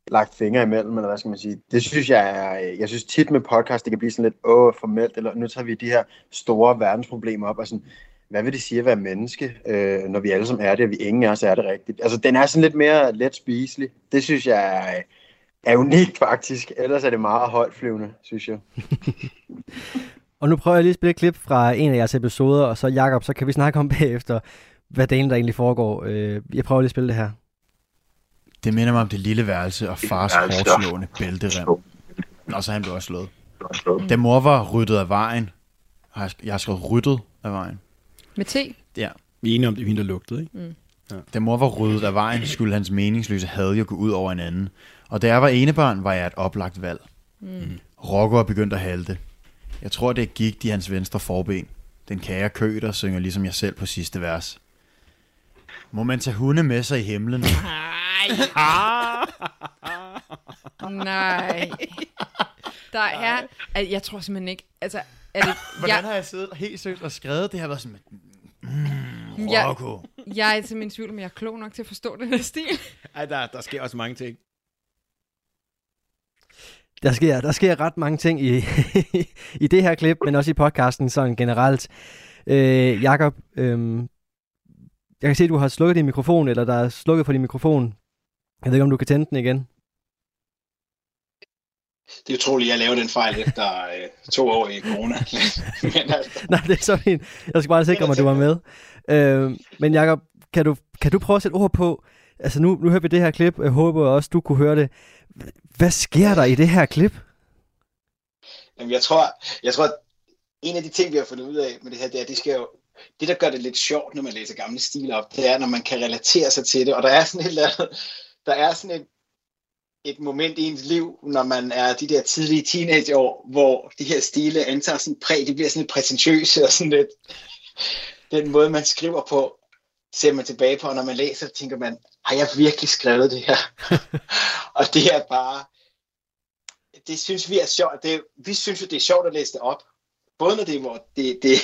lagt fingre imellem, eller hvad skal man sige. Det synes jeg er, øh, jeg synes tit med podcast, det kan blive sådan lidt åh, formelt, eller nu tager vi de her store verdensproblemer op, og sådan, hvad vil det sige at være menneske, øh, når vi alle sammen er det, og vi ingen af os er det rigtigt. Altså, den er sådan lidt mere let spiselig. Det synes jeg er, øh, er unikt faktisk. Ellers er det meget højtflyvende, synes jeg. [laughs] og nu prøver jeg lige at spille et klip fra en af jeres episoder, og så Jakob, så kan vi snakke om bagefter, hvad delen der egentlig foregår. Øh, jeg prøver lige at spille det her. Det minder mig om det lille værelse og fars hårdslående bælterem. Og så han blev også slået. Da mor var ryddet af vejen, har jeg, har skrevet ryddet af vejen. Med T? Ja. Vi er enige om, det er der lugtede, ikke? Mm. Ja. Da mor var ryddet af vejen, skulle hans meningsløse had jo gå ud over en anden. Og da jeg var enebarn, var jeg et oplagt valg. Mm. Rocco er begyndt at halte. Jeg tror, det gik i hans venstre forben. Den kære køder synger ligesom jeg selv på sidste vers. Må man tage hunde med sig i himlen? Nej. [laughs] Nej. Der er, altså, jeg tror simpelthen ikke, altså, er det, [laughs] Hvordan jeg, har jeg siddet helt søgt og skrevet det her? Været sådan, mm, jeg, jeg er simpelthen i tvivl, om jeg er klog nok til at forstå den her stil. Ej, der, der sker også mange ting. Der sker, der sker ret mange ting i, [laughs] i det her klip, men også i podcasten sådan generelt. Øh, Jakob, øh, jeg kan se, at du har slukket din mikrofon, eller der er slukket for din mikrofon. Jeg ved ikke, om du kan tænde den igen. Det er utroligt, at jeg lavede den fejl efter øh, to år i corona. [laughs] men, altså. Nej, det er så fint. Jeg skal bare sikre mig, at du var med. Øh, men Jacob, kan du, kan du prøve at sætte ord på, altså nu, nu hører vi det her klip, jeg håber også, du kunne høre det. Hvad sker der i det her klip? Jamen, jeg tror, jeg tror, at en af de ting, vi har fundet ud af med det her, det er, at det skal jo det, der gør det lidt sjovt, når man læser gamle stil op, det er, når man kan relatere sig til det. Og der er sådan et eller andet, der er sådan et, et moment i ens liv, når man er de der tidlige teenageår, hvor de her stile antager sådan præg, det bliver sådan lidt præsentøse og sådan lidt, den måde, man skriver på, ser man tilbage på, og når man læser, tænker man, har jeg virkelig skrevet det her? [laughs] og det er bare, det synes vi er sjovt. Det, vi synes jo, det er sjovt at læse det op, både når det er, hvor det, det,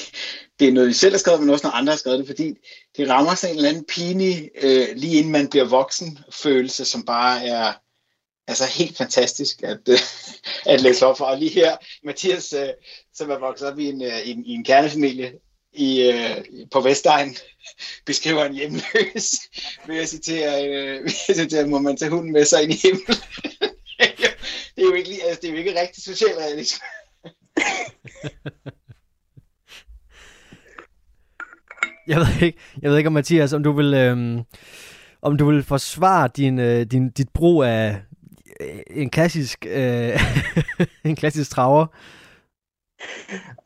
det er noget, vi selv har skrevet, men også når andre har skrevet det, fordi det rammer sådan en eller anden pinlig, øh, lige inden man bliver voksen, følelse, som bare er altså helt fantastisk at, øh, [laughs] at læse op for. Og lige her, Mathias, øh, som er vokset op i en, øh, i en, i en kernefamilie i, øh, på Vestegn, [laughs] beskriver en hjemløs ved at citere, øh, [laughs] ved at citere må man tage hunden med sig ind i himlen. det er jo ikke, altså, det er jo ikke rigtig socialrealisme. [laughs] jeg ved ikke, jeg ved ikke om Mathias, om du vil, øhm, om du vil forsvare din, øh, din, dit brug af øh, en klassisk, øh, [laughs] en klassisk traver.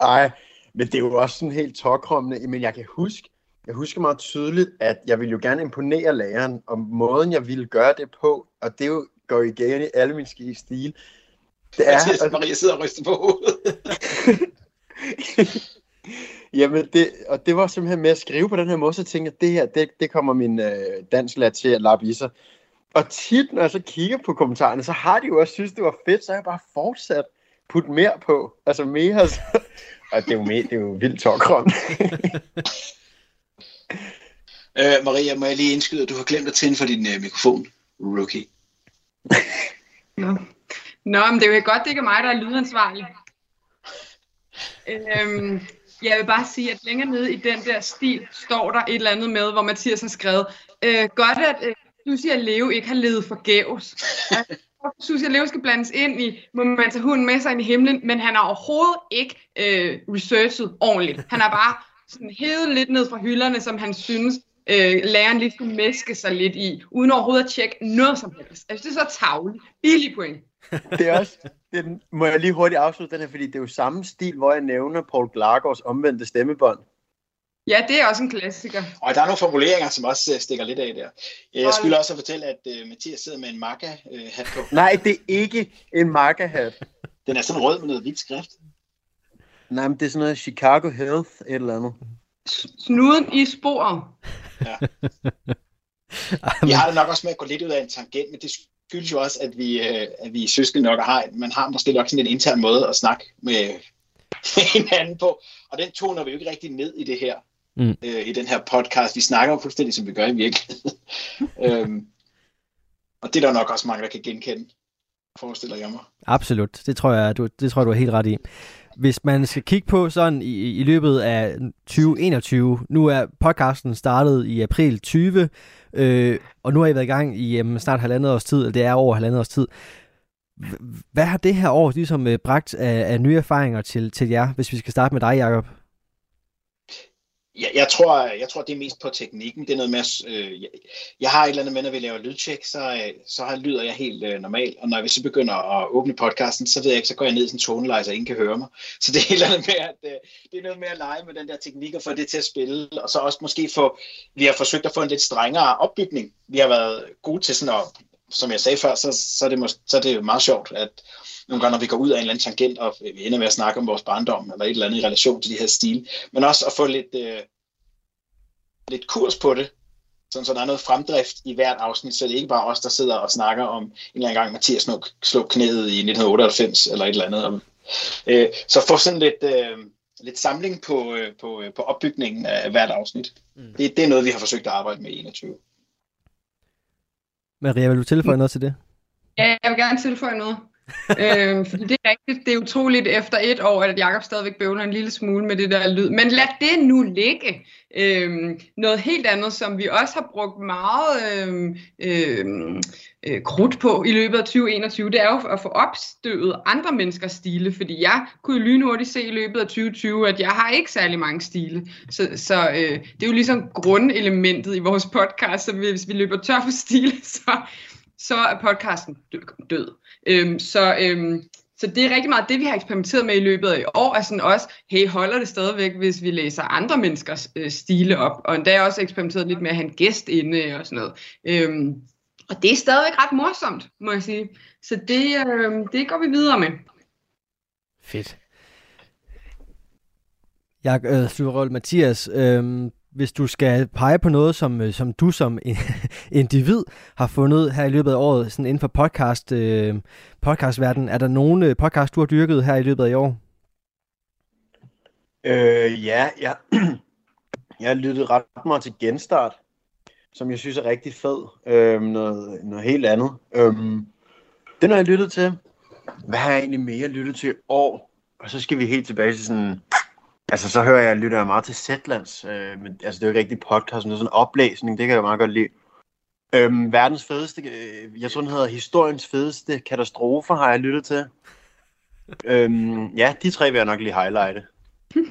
Nej, men det er jo også sådan helt tårkrommende. Men jeg kan huske, jeg husker meget tydeligt, at jeg ville jo gerne imponere læreren, om måden, jeg ville gøre det på, og det jo går igen i alle mine ski stil. Det er, Mathias Maria sidder og ryster på hovedet. [laughs] Jamen, det, og det var simpelthen med at skrive på den her måde, så tænkte jeg, det her, det, det kommer min øh, danslærer til at lappe i sig. Og tit, når jeg så kigger på kommentarerne, så har de jo også synes, det var fedt, så har jeg bare fortsat putt mere på. Altså mere. Så, [laughs] og det er jo, mere, det er jo vildt tårkrom. [laughs] øh, Maria, må jeg lige indskyde, at du har glemt at tænde for din øh, mikrofon, rookie. Nå. Nå, men det er jo godt, det ikke er mig, der er lydansvarlig. Øhm, jeg vil bare sige, at længere nede i den der stil, står der et eller andet med, hvor Mathias har skrevet, øh, godt at øh, Susie og Leo ikke har levet forgæves. Altså, [laughs] Susie og Leo skal blandes ind i, må man tage hunden med sig ind i himlen, men han har overhovedet ikke øh, researchet ordentligt. Han har bare sådan hævet lidt ned fra hylderne, som han synes, øh, læreren lige skulle meske sig lidt i, uden overhovedet at tjekke noget som helst. Altså, det er så tavligt. Billig point det er også, det må jeg lige hurtigt afslutte den her, fordi det er jo samme stil, hvor jeg nævner Paul Glargaards omvendte stemmebånd. Ja, det er også en klassiker. Og der er nogle formuleringer, som også øh, stikker lidt af der. Jeg skulle også fortælle, at uh, Mathias sidder med en Maca-hat på. Nej, det er ikke en Maca-hat. Den er sådan rød med noget hvidt skrift. Nej, men det er sådan noget Chicago Health, et eller andet. Snuden i sporet. Ja. Jeg har det nok også med at gå lidt ud af en tangent, men det skyldes jo også, at vi, øh, at vi søskende nok har, man har måske nok sådan en intern måde at snakke med, [laughs] med hinanden på, og den toner vi jo ikke rigtig ned i det her. mm. øh, i den her podcast. Vi snakker jo fuldstændig, som vi gør i virkeligheden. [laughs] øhm, og det er der nok også mange, der kan genkende, forestiller jeg mig. Absolut, det tror jeg, du, det tror jeg, du er helt ret i. Hvis man skal kigge på sådan i, i løbet af 2021, nu er podcasten startet i april 20, øh, og nu har I været i gang i jamen, snart halvandet års tid, eller det er over halvandet års tid. Hvad har det her år ligesom øh, bragt af, af nye erfaringer til, til jer, hvis vi skal starte med dig, Jacob? Jeg, jeg, tror, jeg tror, det er mest på teknikken. Det er noget med, øh, jeg, jeg har et eller andet med, når vi laver lydtjek, så, øh, så lyder jeg helt øh, normalt. Og når vi så begynder at åbne podcasten, så ved jeg ikke, så går jeg ned i sådan en toneleje, så ingen kan høre mig. Så det er et eller andet med, at øh, det er noget med at lege med den der teknik og få det til at spille. Og så også måske få, vi har forsøgt at få en lidt strengere opbygning. Vi har været gode til sådan at, som jeg sagde før, så, så, er, det mås- så er det meget sjovt, at nogle gange, når vi går ud af en eller anden tangent, og vi ender med at snakke om vores barndom, eller et eller andet i relation til de her stil, men også at få lidt, øh, lidt kurs på det, sådan, så der er noget fremdrift i hvert afsnit, så det er ikke bare os, der sidder og snakker om en eller anden gang, Mathias slog, slog knæet i 1998, eller et eller andet. Om, øh, så få sådan lidt, øh, lidt samling på, øh, på, øh, på opbygningen af hvert afsnit. Mm. Det, det er noget, vi har forsøgt at arbejde med i 21. Maria, vil du tilføje noget til det? Ja, jeg vil gerne tilføje noget øhm, fordi det er rigtigt, det er utroligt efter et år, at Jakob stadigvæk bøvler en lille smule med det der lyd. Men lad det nu ligge. Øhm, noget helt andet, som vi også har brugt meget øhm, øhm, øh, krudt på i løbet af 2021, det er jo at få opstøvet andre menneskers stile, fordi jeg kunne jo lynhurtigt se i løbet af 2020, at jeg har ikke særlig mange stile. Så, så øh, det er jo ligesom grundelementet i vores podcast, så hvis vi løber tør for stile, [laughs] så, så er podcasten død. Øhm, så, øhm, så det er rigtig meget det, vi har eksperimenteret med i løbet af i år, er sådan også, hey, holder det stadigvæk, hvis vi læser andre menneskers øh, stile op, og endda også eksperimenteret lidt med at have en gæst inde øh, og sådan noget. Øhm, og det er stadigvæk ret morsomt, må jeg sige. Så det, øh, det går vi videre med. Fedt. Jeg øh, Mathias, øh, hvis du skal pege på noget, som, øh, som du som [laughs] individ har fundet her i løbet af året, sådan inden for podcast, øh, podcastverdenen, er der nogle øh, podcast, du har dyrket her i løbet af i år? Øh, ja, ja. [clears throat] jeg har lyttet ret meget til Genstart, som jeg synes er rigtig fed. Øh, noget, noget helt andet. Øh, den har jeg lyttet til. Hvad har jeg egentlig mere lyttet til i år? Og så skal vi helt tilbage til sådan Altså, så hører jeg, lytter jeg meget til Zetlands, øh, men altså, det er jo ikke rigtig podcast, men sådan en oplæsning, det kan jeg meget godt lide. Øhm, verdens fedeste, øh, jeg tror, den hedder Historiens fedeste katastrofer, har jeg lyttet til. øhm, ja, de tre vil jeg nok lige highlighte. [laughs]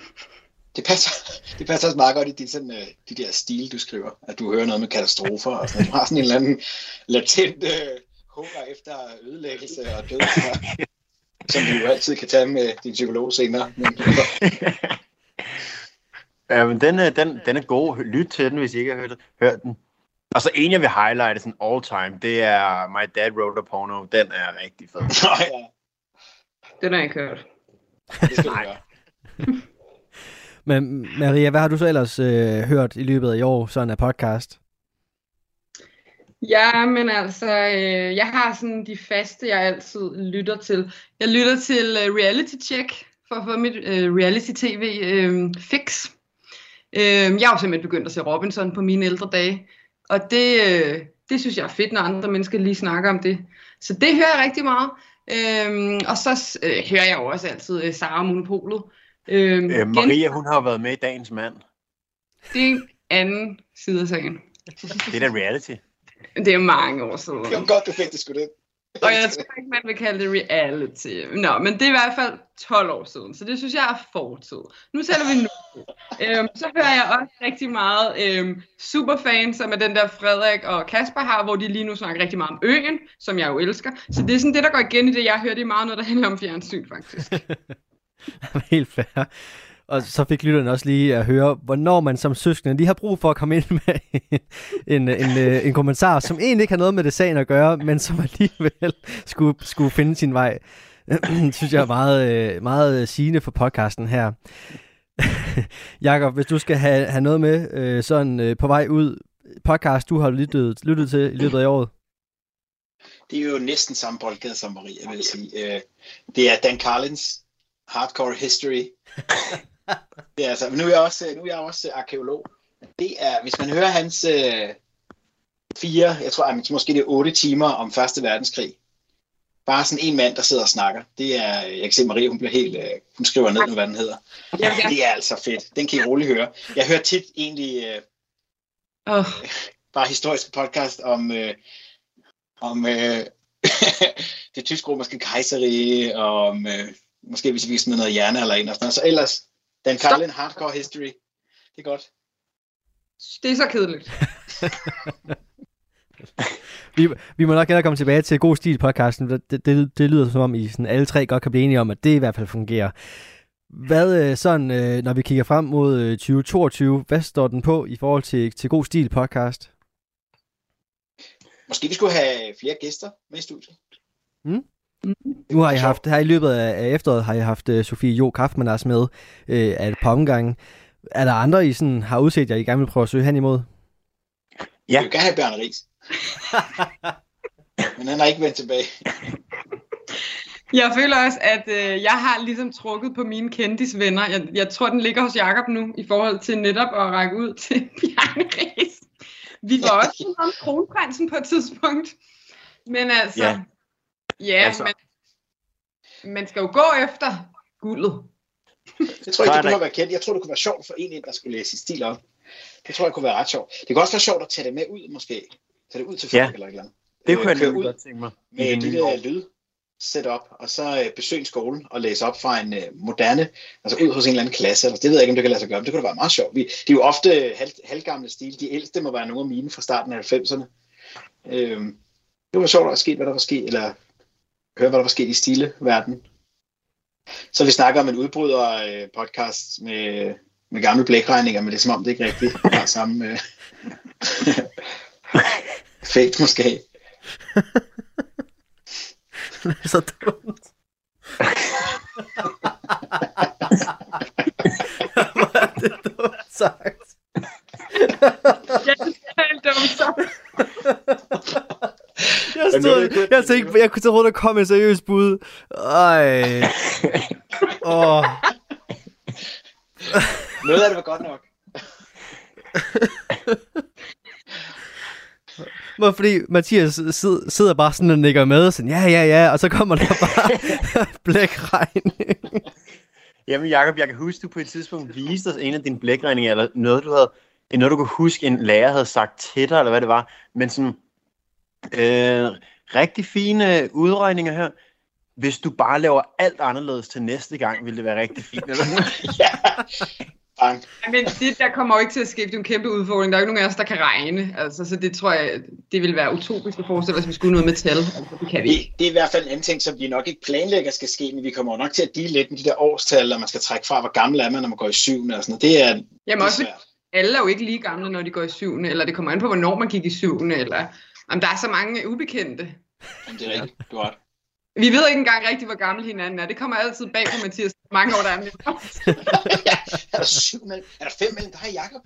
Det passer, det passer også meget godt i de, sådan, øh, de der stil, du skriver, at du hører noget med katastrofer, og sådan, du har sådan en eller anden latent øh, hunger efter ødelæggelse og død, som du jo altid kan tage med din psykolog senere. Men, [laughs] Ja, men den, er, den, den er god. Lyt til den, hvis I ikke har hørt, hørt den. Og så en, jeg vil highlighte sådan all time, det er My Dad Wrote a Porno. Den er rigtig fed. [laughs] Nå, ja. Den har jeg ikke hørt. Det skal Nej. [laughs] Men Maria, hvad har du så ellers øh, hørt i løbet af i år, sådan en podcast? Ja, men altså, øh, jeg har sådan de faste, jeg altid lytter til. Jeg lytter til uh, Reality Check for at få mit uh, reality-tv øh, fix. Øh, jeg har jo simpelthen begyndt at se Robinson på mine ældre dage, og det, øh, det synes jeg er fedt, når andre mennesker lige snakker om det. Så det hører jeg rigtig meget. Øh, og så øh, hører jeg jo også altid øh, Sara Monopolet. Øh, øh, Maria, hun har været med i Dagens Mand. Det er en anden side af sagen. Det er da reality. Det er mange år siden. Det var godt, du fik det sgu det. Og jeg tror ikke, man vil kalde det reality. Nå, men det er i hvert fald 12 år siden, så det synes jeg er fortid. Nu tæller vi nu. øhm, så hører jeg også rigtig meget øhm, Superfan, som er den der Frederik og Kasper har, hvor de lige nu snakker rigtig meget om øen, som jeg jo elsker. Så det er sådan det, der går igen i det, jeg hører. Det er meget noget, der handler om fjernsyn, faktisk. [laughs] Helt fair. Og så fik lytterne også lige at høre, hvornår man som søskende lige har brug for at komme ind med en, en, en, øh, en kommentar, som egentlig ikke har noget med det sagen at gøre, men som alligevel skulle, skulle finde sin vej. Det [clears throat] synes jeg er meget, øh, meget sigende for podcasten her. [laughs] Jakob, hvis du skal have, have noget med øh, sådan på vej ud, podcast du har lyttet, lyttet til i løbet af året? Det er jo næsten samme boldgade som Maria, vil jeg sige. Det er Dan Carlins Hardcore History. [laughs] det er altså, nu er jeg også, nu er jeg også arkeolog. Det er, hvis man hører hans øh, fire, jeg tror måske det er otte timer om Første Verdenskrig. Bare sådan en mand, der sidder og snakker. Det er, jeg kan se Marie, hun bliver helt, øh, hun skriver ned nu, hvad den hedder. Det er altså fedt. Den kan I roligt høre. Jeg hører tit egentlig øh, oh. [laughs] bare historiske podcast om, øh, om øh, [laughs] det tysk-romerske kejserige, og om, øh, måske hvis vi smider noget hjerne eller en og sådan noget. Så ellers, Dan Carlin Hardcore History. Det er godt. Det er så kedeligt. [laughs] vi, vi må nok gerne komme tilbage til God Stil podcasten. Det, det, det lyder som om, I sådan alle tre godt kan blive enige om, at det i hvert fald fungerer. Hvad øh, sådan, øh, når vi kigger frem mod 2022, øh, hvad står den på i forhold til, til God Stil podcast? Måske vi skulle have flere gæster med i studiet. Mm. Nu har I haft, her i løbet af efteråret har I haft uh, Sofie Jo Kraftmanners med uh, af et par omgange. Er der andre, I sådan, har udset jer, I gerne vil prøve at søge hen imod? Ja. Jeg vil gerne have Bjørn Ries. [laughs] Men han har ikke vendt tilbage. Jeg føler også, at øh, jeg har ligesom trukket på mine kendisvenner. Jeg, jeg tror, den ligger hos Jakob nu, i forhold til netop at række ud til [laughs] Bjarne Ries. Vi var også [laughs] om kronprinsen på et tidspunkt. Men altså, ja, ja altså. Men, man skal jo gå efter guldet. [laughs] Jeg tror ikke, det kunne være kendt. Jeg tror, det kunne være sjovt for en, der skulle læse sin stil op. Det tror jeg kunne være ret sjovt. Det kunne også være sjovt at tage det med ud, måske. Tage det ud til folk ja. eller et eller andet. Det kunne jeg lige godt tænke mig. Med et lille lyd setup, og så øh, besøge en skole og læse op fra en øh, moderne, altså ud hos en eller anden klasse, eller det ved jeg ikke, om det kan lade sig gøre, men det kunne da være meget sjovt. Vi, det er jo ofte halv, halvgamle stil, de ældste må være nogle af mine fra starten af 90'erne. Øhm, det var sjovt at ske, hvad der var sket, eller høre, hvad der var sket i stileverden. Så vi snakker om en udbryder øh, podcast med, med gamle blækregninger, men det er som om det ikke rigtigt har samme øh, [laughs] effekt måske. det er så dumt. Hvor er det dumt sagt. ja, det er helt dumt sagt. Jeg, stod, jeg tænkte, jeg kunne tage rundt og komme en seriøs bud. Ej. [laughs] Oh. Noget af det var godt nok. Men fordi Mathias sidder bare sådan og nikker med, og sådan, ja, ja, ja, og så kommer der bare [laughs] blækregning. Jamen Jacob, jeg kan huske, du på et tidspunkt viste os en af dine blækregninger, eller noget, du havde, noget, du kunne huske, en lærer havde sagt til dig, eller hvad det var, men sådan, øh, rigtig fine udregninger her. Hvis du bare laver alt anderledes til næste gang, vil det være rigtig fint. Eller? [laughs] ja. Bang. Men det der kommer jo ikke til at ske. Det er en kæmpe udfordring. Der er jo ikke nogen af os, der kan regne. Altså, så det tror jeg, det vil være utopisk at forestille, hvis vi skulle noget med tal. Altså, det kan vi ikke. Det er i hvert fald en anden ting, som vi nok ikke planlægger skal ske, men vi kommer nok til at dele lidt med de der årstal, og man skal trække fra, hvor gammel er man, når man går i syvende og sådan noget. Det er, Jamen det er også, alle er jo ikke lige gamle, når de går i syvende, eller det kommer an på, hvornår man gik i syvende, eller om der er så mange ubekendte. Jamen, det er rigtigt. Du har vi ved ikke engang rigtigt, hvor gammel hinanden er. Det kommer altid bag på Mathias. Mange år, der er med. [laughs] ja, er der syv mellem? Er der fem mellem dig og Jacob?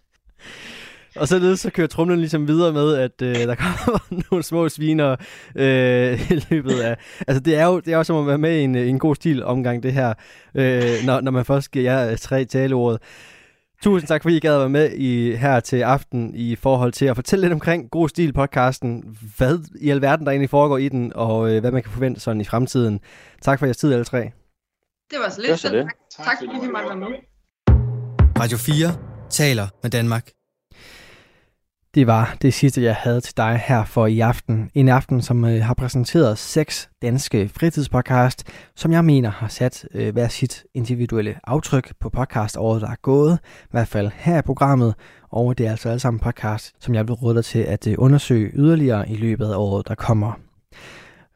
Og så, så kører trumlen ligesom videre med, at øh, der kommer [laughs] nogle små sviner øh, i løbet af... Altså, det er jo det er også som at være med i en, en god stil omgang, det her, øh, når, når man først giver jer tre taleordet. Tusind tak, fordi I gad at være med i, her til aften i forhold til at fortælle lidt omkring God Stil podcasten. Hvad i alverden der egentlig foregår i den, og øh, hvad man kan forvente sådan i fremtiden. Tak for jeres tid, alle tre. Det var så lidt. Det. Tak, tak, tak fordi I måtte være med. Radio 4 taler med Danmark. Det var det sidste, jeg havde til dig her for i aften. En aften, som øh, har præsenteret seks danske fritidspodcast, som jeg mener har sat øh, hver sit individuelle aftryk på podcaståret, der er gået. I hvert fald her i programmet. Og det er altså alle sammen podcast, som jeg vil råde dig til at øh, undersøge yderligere i løbet af året, der kommer.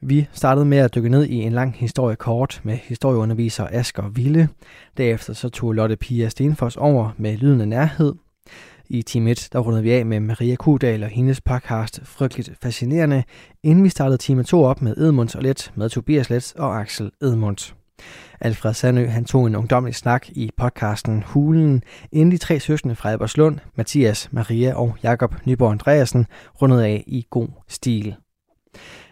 Vi startede med at dykke ned i en lang historie kort med historieunderviser Asger Ville. Derefter så tog Lotte Pia Stenfors over med Lyden af Nærhed – i Team 1, der rundede vi af med Maria Kudal og hendes podcast Frygteligt Fascinerende, inden vi startede time 2 op med Edmunds og Let med Tobias Let og Axel Edmunds. Alfred Sandø han tog en ungdomlig snak i podcasten Hulen, inden de tre søskende fra Alberslund, Mathias, Maria og Jakob Nyborg Andreasen rundede af i god stil.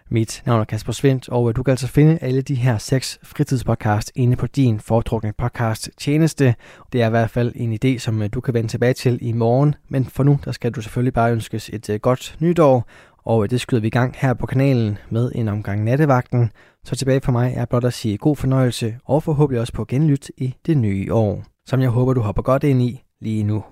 Mit navn er Kasper Svendt, og øh, du kan altså finde alle de her seks fritidspodcast inde på din foretrukne podcast tjeneste. Det er i hvert fald en idé, som øh, du kan vende tilbage til i morgen, men for nu der skal du selvfølgelig bare ønskes et øh, godt nytår, og det skyder vi i gang her på kanalen med en omgang nattevagten. Så tilbage for mig er blot at sige god fornøjelse, og forhåbentlig også på genlyt i det nye år, som jeg håber du hopper godt ind i lige nu.